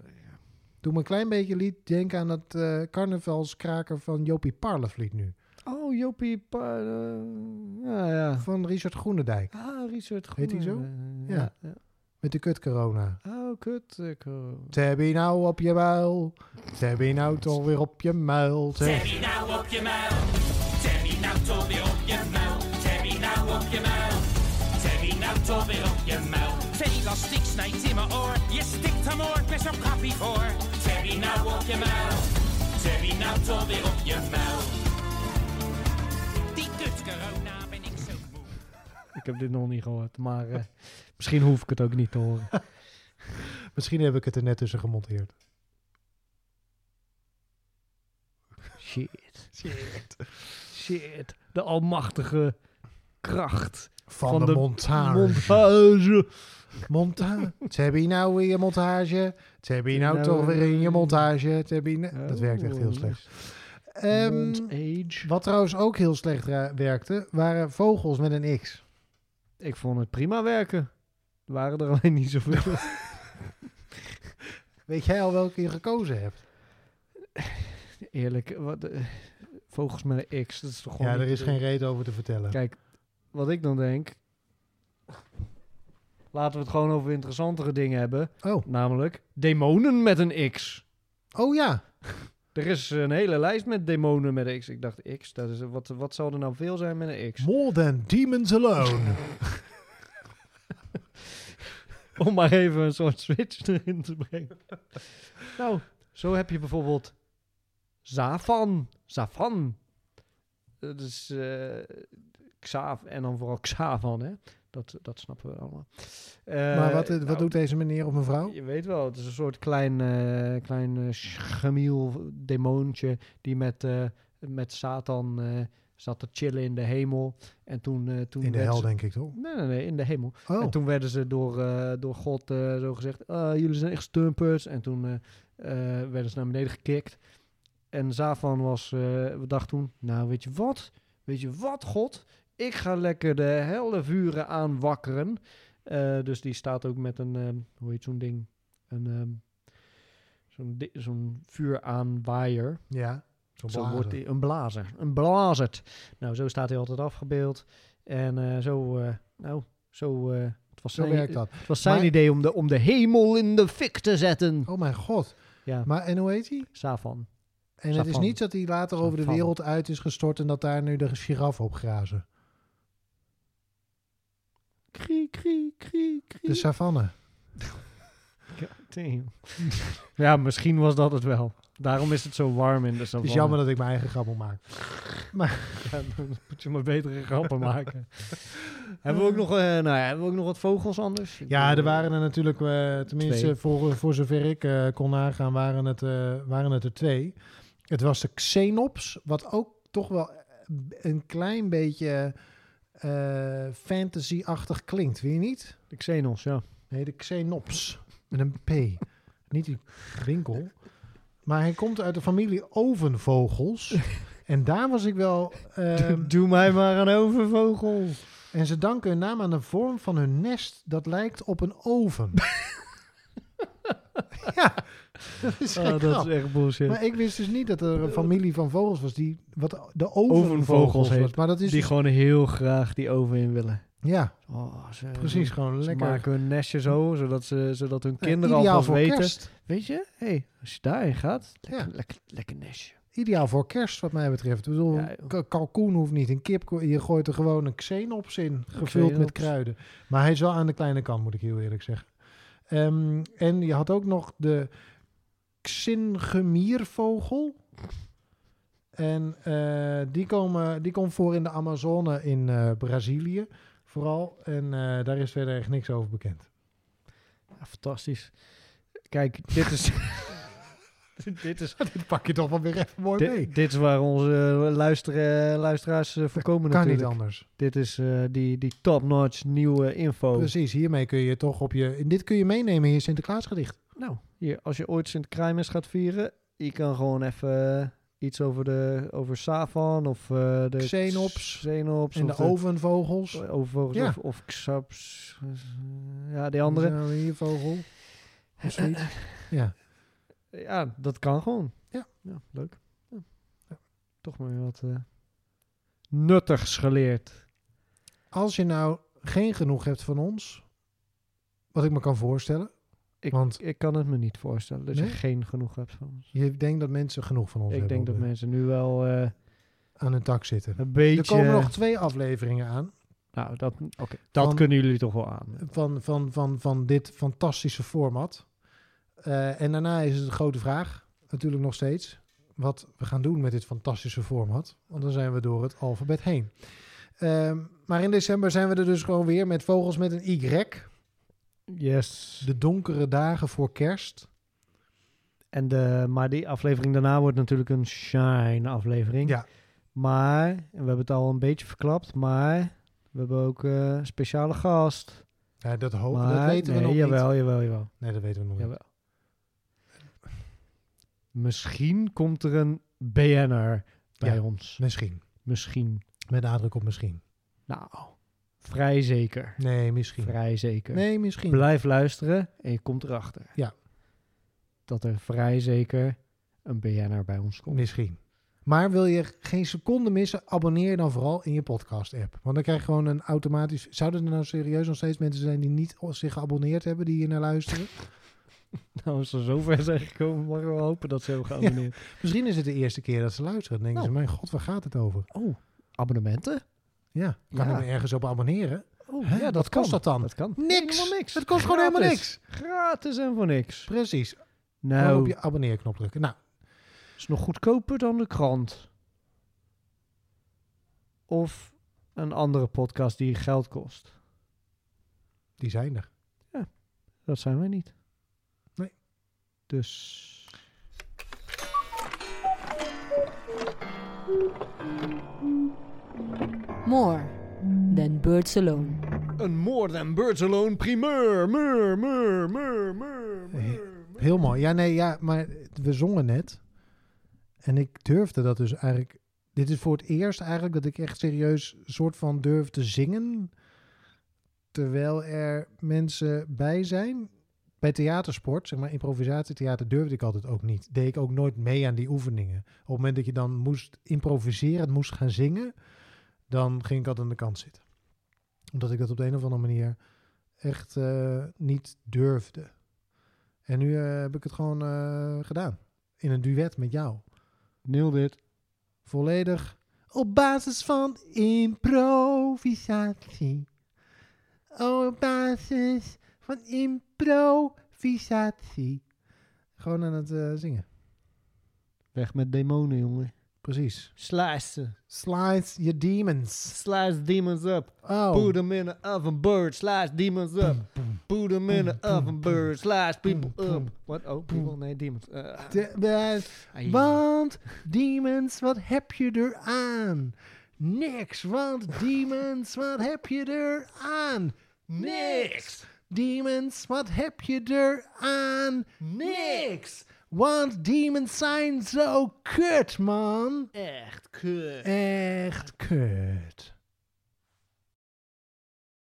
Speaker 2: Doe me een klein beetje lied denken aan dat eh, carnavalskraker van Jopie Parlevliet nu.
Speaker 1: oh Jopie, pa, eh, ja, ja.
Speaker 2: Van Richard Groenendijk.
Speaker 1: Ah, Richard
Speaker 2: Heet hij zo? Ja.
Speaker 1: ja.
Speaker 2: Met de kut corona.
Speaker 1: Oh, kut. Eh,
Speaker 2: Tabby nou op je muil. Tabby nou toch weer op je muil. Tab-
Speaker 4: Tabby nou op je muil. Tabby nou toch weer op je muil. Tabby nou op je muil. Tabby nou toch weer op je muil. Twee elastiek snijdt in mijn oor. Je stikt hem oor, best zo'n kappie voor. Tabby nou op je muil. Tabby nou toch weer op je muil. Die kut corona ben ik zo moe.
Speaker 1: ik heb dit nog niet gehoord, maar eh, misschien hoef ik het ook niet te horen. (laughs)
Speaker 2: Misschien heb ik het er net tussen gemonteerd.
Speaker 1: Shit. Shit. Shit. De almachtige kracht
Speaker 2: Van,
Speaker 1: van,
Speaker 2: de,
Speaker 1: de
Speaker 2: montage.
Speaker 1: montage.
Speaker 2: Montage. Tabby nou in je montage. Tabby nou,
Speaker 1: Nou,
Speaker 2: toch weer in je montage. Tabby nou- Dat werkt echt heel slecht. Ehm, wat trouwens ook heel slecht werkte, waren vogels met een X.
Speaker 1: Ik vond het prima werken. Waren er alleen niet zoveel. (laughs)
Speaker 2: Weet jij al welke je gekozen hebt?
Speaker 1: Eerlijk, wat, eh, vogels met een X, dat is toch gewoon
Speaker 2: Ja, er is geen reden over te vertellen.
Speaker 1: Kijk, wat ik dan denk... Laten we het gewoon over interessantere dingen hebben.
Speaker 2: Oh.
Speaker 1: Namelijk demonen met een X.
Speaker 2: oh ja,
Speaker 1: Er is een hele lijst met demonen met een X. Ik dacht, X, dat is, wat, wat zou er nou veel zijn met een X?
Speaker 2: More Than Demons Alone. (laughs)
Speaker 1: Om maar even een soort switch erin te brengen. nou, zo heb je bijvoorbeeld Zavan. Zavan. Dat is eh Xav en dan vooral Xavan, hè. Dat, dat snappen we allemaal. Eh,
Speaker 2: maar wat, wat
Speaker 1: nou,
Speaker 2: doet deze meneer of mevrouw?
Speaker 1: Je weet wel, het is een soort klein, eh klein eh, schemiel demoontje die met, met Satan eh, zat te chillen in de hemel. En toen, eh toen
Speaker 2: In de hel,
Speaker 1: ze-
Speaker 2: denk ik toch?
Speaker 1: Nee, nee, nee, in de hemel.
Speaker 2: Oh,
Speaker 1: En toen werden ze door, eh, door God zo gezegd, "Ah, jullie zijn echt stumpers. En toen werden ze naar beneden gekikt. En Zavan was, we dachten toen, nou weet je wat? Weet je wat, God? Ik ga lekker de helle vuren aanwakkeren. Dus die staat ook met een, ehm, hoe heet zo'n ding? Een, ehm, zo'n, di- zo'n vuuraanwaaier.
Speaker 2: ja. Zo'n
Speaker 1: Zo wordt hij een blazer. Een blazerd. Nou, zo staat hij altijd afgebeeld. En eh, zo, eh, nou, zo, eh, het was
Speaker 2: Zo
Speaker 1: zijn,
Speaker 2: werkt dat.
Speaker 1: Het was zijn
Speaker 2: Maar-
Speaker 1: idee om de, om de hemel in de fik te zetten.
Speaker 2: Oh mijn god.
Speaker 1: Ja,
Speaker 2: Maar en hoe heet hij?
Speaker 1: Savan.
Speaker 2: En het is niet dat hij later over de wereld uit is gestort en dat daar nu de giraffen op grazen.
Speaker 1: Krie, krie, krie, krie.
Speaker 2: De savanne. (laughs)
Speaker 1: Ja, misschien was dat het wel. Daarom is het zo warm in de
Speaker 2: Het
Speaker 1: savanne.
Speaker 2: is jammer dat ik mijn eigen grap moet maken. (laughs)
Speaker 1: Ja, dan moet je maar betere grappen maken. (laughs) hebben, we ook nog, eh, nou ja, hebben we ook nog wat vogels anders?
Speaker 2: Ja, er waren er natuurlijk, eh, tenminste
Speaker 1: Twee.
Speaker 2: voor, voor zover ik eh, kon nagaan, waren het, eh, waren het er twee. Het was de Xenops, wat ook toch wel een klein beetje eh, fantasy-achtig klinkt, weet je niet?
Speaker 1: De Xenos, ja.
Speaker 2: Nee, de Xenops. Met een P. Niet die winkel. Maar hij komt uit de familie ovenvogels. (laughs) en daar was ik wel... ehm,
Speaker 1: Doe mij maar een overvogel.
Speaker 2: en ze danken hun naam aan de vorm van hun nest. Dat lijkt op een oven. (laughs) ja, dat is
Speaker 1: dat is echt bullshit.
Speaker 2: Maar ik wist dus niet dat er een familie van vogels was die wat de
Speaker 1: Ovenvogels heet.
Speaker 2: Maar dat is
Speaker 1: die
Speaker 2: dus-
Speaker 1: gewoon heel graag die oven in willen.
Speaker 2: Ja,
Speaker 1: Oh, ze,
Speaker 2: precies gewoon
Speaker 1: Ze
Speaker 2: lekker.
Speaker 1: maken hun nestje zo, zodat, ze, zodat hun
Speaker 2: Ja,
Speaker 1: kinderen
Speaker 2: ideaal
Speaker 1: alvast weten.
Speaker 2: kerst.
Speaker 1: Weet je, hey, als je daarin gaat, lekker,
Speaker 2: Ja.
Speaker 1: lekker, lekker nestje.
Speaker 2: Ideaal voor kerst, wat mij betreft. Ik bedoel,
Speaker 1: Ja,
Speaker 2: kalkoen hoeft niet. Een kip, je gooit er gewoon een xenops in, gevuld met kruiden. Maar hij is wel aan de kleine kant, moet ik heel eerlijk zeggen. Ehm, en je had ook nog de xingemiervogel. En eh, die, komen, die komt voor in de Amazone in eh, Brazilië, vooral. En eh, daar is verder echt niks over bekend.
Speaker 1: Ja, fantastisch. Kijk, dit is... (laughs) dit, is
Speaker 2: Dit pak je toch wel weer even mooi mee.
Speaker 1: dit, is waar onze luisteren, luisteraars eh, voorkomen
Speaker 2: kan
Speaker 1: natuurlijk.
Speaker 2: niet anders.
Speaker 1: Dit is eh, die, die top-notch nieuwe info.
Speaker 2: Precies, hiermee kun je toch op je... Dit kun je meenemen in je Sinterklaasgedicht.
Speaker 1: Nou, hier, als je ooit Sint-Kruimis gaat vieren, je kan gewoon even eh, iets over de over Savan of eh, de
Speaker 2: Xenops.
Speaker 1: Xenops
Speaker 2: En de ovenvogels.
Speaker 1: overvogels
Speaker 2: Ja.
Speaker 1: of, of Xaps. eh, Ja, die andere.
Speaker 2: Zo, hier vogel. Of zoiets. Ja.
Speaker 1: Ja, dat kan gewoon.
Speaker 2: Ja.
Speaker 1: ja leuk. Ja. Toch maar wat eh, nuttigs geleerd.
Speaker 2: Als je nou geen genoeg hebt van ons, wat ik me kan voorstellen.
Speaker 1: Ik,
Speaker 2: Want-
Speaker 1: ik kan het me niet voorstellen dat
Speaker 2: Nee?
Speaker 1: je geen genoeg hebt van ons.
Speaker 2: Je denkt dat mensen genoeg van ons
Speaker 1: Ik
Speaker 2: hebben
Speaker 1: denk dat mensen nu wel eh,
Speaker 2: aan hun tak zitten.
Speaker 1: een beetje...
Speaker 2: Er komen nog twee afleveringen aan
Speaker 1: Nou, dat, oké, dat
Speaker 2: Van-
Speaker 1: kunnen jullie toch wel aan.
Speaker 2: van, van, van, van dit fantastische format. Eh, en daarna is het de grote vraag, natuurlijk nog steeds, wat we gaan doen met dit fantastische format. Want dan zijn we door het alfabet heen. Ehm, maar in december zijn we er dus gewoon weer met vogels met een Y.
Speaker 1: Yes.
Speaker 2: De donkere dagen voor kerst.
Speaker 1: En de, maar die aflevering daarna wordt natuurlijk een shine aflevering.
Speaker 2: Ja.
Speaker 1: Maar, en we hebben het al een beetje verklapt, maar we hebben ook eh, een speciale gast.
Speaker 2: Ja, dat, ho-
Speaker 1: maar,
Speaker 2: dat weten we
Speaker 1: nee,
Speaker 2: nog
Speaker 1: jawel,
Speaker 2: niet.
Speaker 1: Jawel, jawel,
Speaker 2: Nee, dat weten we nog niet.
Speaker 1: jawel. Misschien komt er een BN'er bij
Speaker 2: Ja.
Speaker 1: ons.
Speaker 2: Misschien.
Speaker 1: Misschien.
Speaker 2: Met nadruk op misschien.
Speaker 1: Nou, vrij zeker.
Speaker 2: Nee, misschien.
Speaker 1: Vrij zeker.
Speaker 2: Nee, misschien.
Speaker 1: Blijf luisteren en je komt erachter.
Speaker 2: Ja.
Speaker 1: Dat er vrij zeker een BN'er bij ons komt.
Speaker 2: Misschien. Maar wil je geen seconde missen, abonneer dan vooral in je podcast-app. Want dan krijg je gewoon een automatisch... Zouden er nou serieus nog steeds mensen zijn die niet zich geabonneerd hebben, die hier naar luisteren? (laughs)
Speaker 1: Nou, als ze zover zijn gekomen, mag ik wel hopen dat ze hebben geabonneerd.
Speaker 2: Misschien is het de eerste keer dat ze luisteren. Dan denken
Speaker 1: Nou.
Speaker 2: ze, mijn god, waar gaat het over?
Speaker 1: Oh, abonnementen?
Speaker 2: Ja, kan
Speaker 1: Ja.
Speaker 2: ik me ergens op abonneren?
Speaker 1: Oh, ja, dat
Speaker 2: Wat kost dat dan?
Speaker 1: Dat kan.
Speaker 2: Niks.
Speaker 1: Helemaal niks.
Speaker 2: Het kost gewoon helemaal niks.
Speaker 1: Gratis en voor niks.
Speaker 2: Precies.
Speaker 1: Nou,
Speaker 2: op je abonneerknop drukken. Nou,
Speaker 1: is nog goedkoper dan de krant. Of een andere podcast die geld kost.
Speaker 2: die zijn er.
Speaker 1: Dat zijn wij niet.
Speaker 2: Nee.
Speaker 1: Dus...
Speaker 3: More than birds alone.
Speaker 1: Een More Than Birds Alone primeur. Meur, meur, meur, meur, meur.
Speaker 2: Heel mooi. Ja, nee, ja, maar we zongen net. En ik durfde dat dus eigenlijk... Dit is voor het eerst eigenlijk dat ik echt serieus soort van durf te zingen. Terwijl er mensen bij zijn. Bij theatersport, zeg maar improvisatietheater, durfde ik altijd ook niet. Deed ik ook nooit mee aan die oefeningen. Op het moment dat je dan moest improviseren, moest gaan zingen, dan ging ik altijd aan de kant zitten. Omdat ik dat op de een of andere manier echt eh, niet durfde. En nu eh, heb ik het gewoon eh, gedaan. In een duet met jou.
Speaker 1: Nil dit.
Speaker 2: Volledig op basis van improvisatie. Oh, op basis van improvisatie. Gewoon aan het zingen.
Speaker 1: Weg met demonen, jongen.
Speaker 2: Precies.
Speaker 1: Slice ze.
Speaker 2: Slice your demons.
Speaker 1: Slice demons up.
Speaker 2: Oh.
Speaker 1: Put them in an oven bird. Slice demons up. Put them in an oven bird. Slice people up. What? Oh, people? Nee, demons.
Speaker 2: De- de-
Speaker 1: ai.
Speaker 2: want demons, wat heb je er aan? Niks, want demons, wat heb je er aan? Niks. Demons, wat heb je er aan? Niks. Want demons zijn zo kut, man.
Speaker 1: Echt kut.
Speaker 2: Echt kut.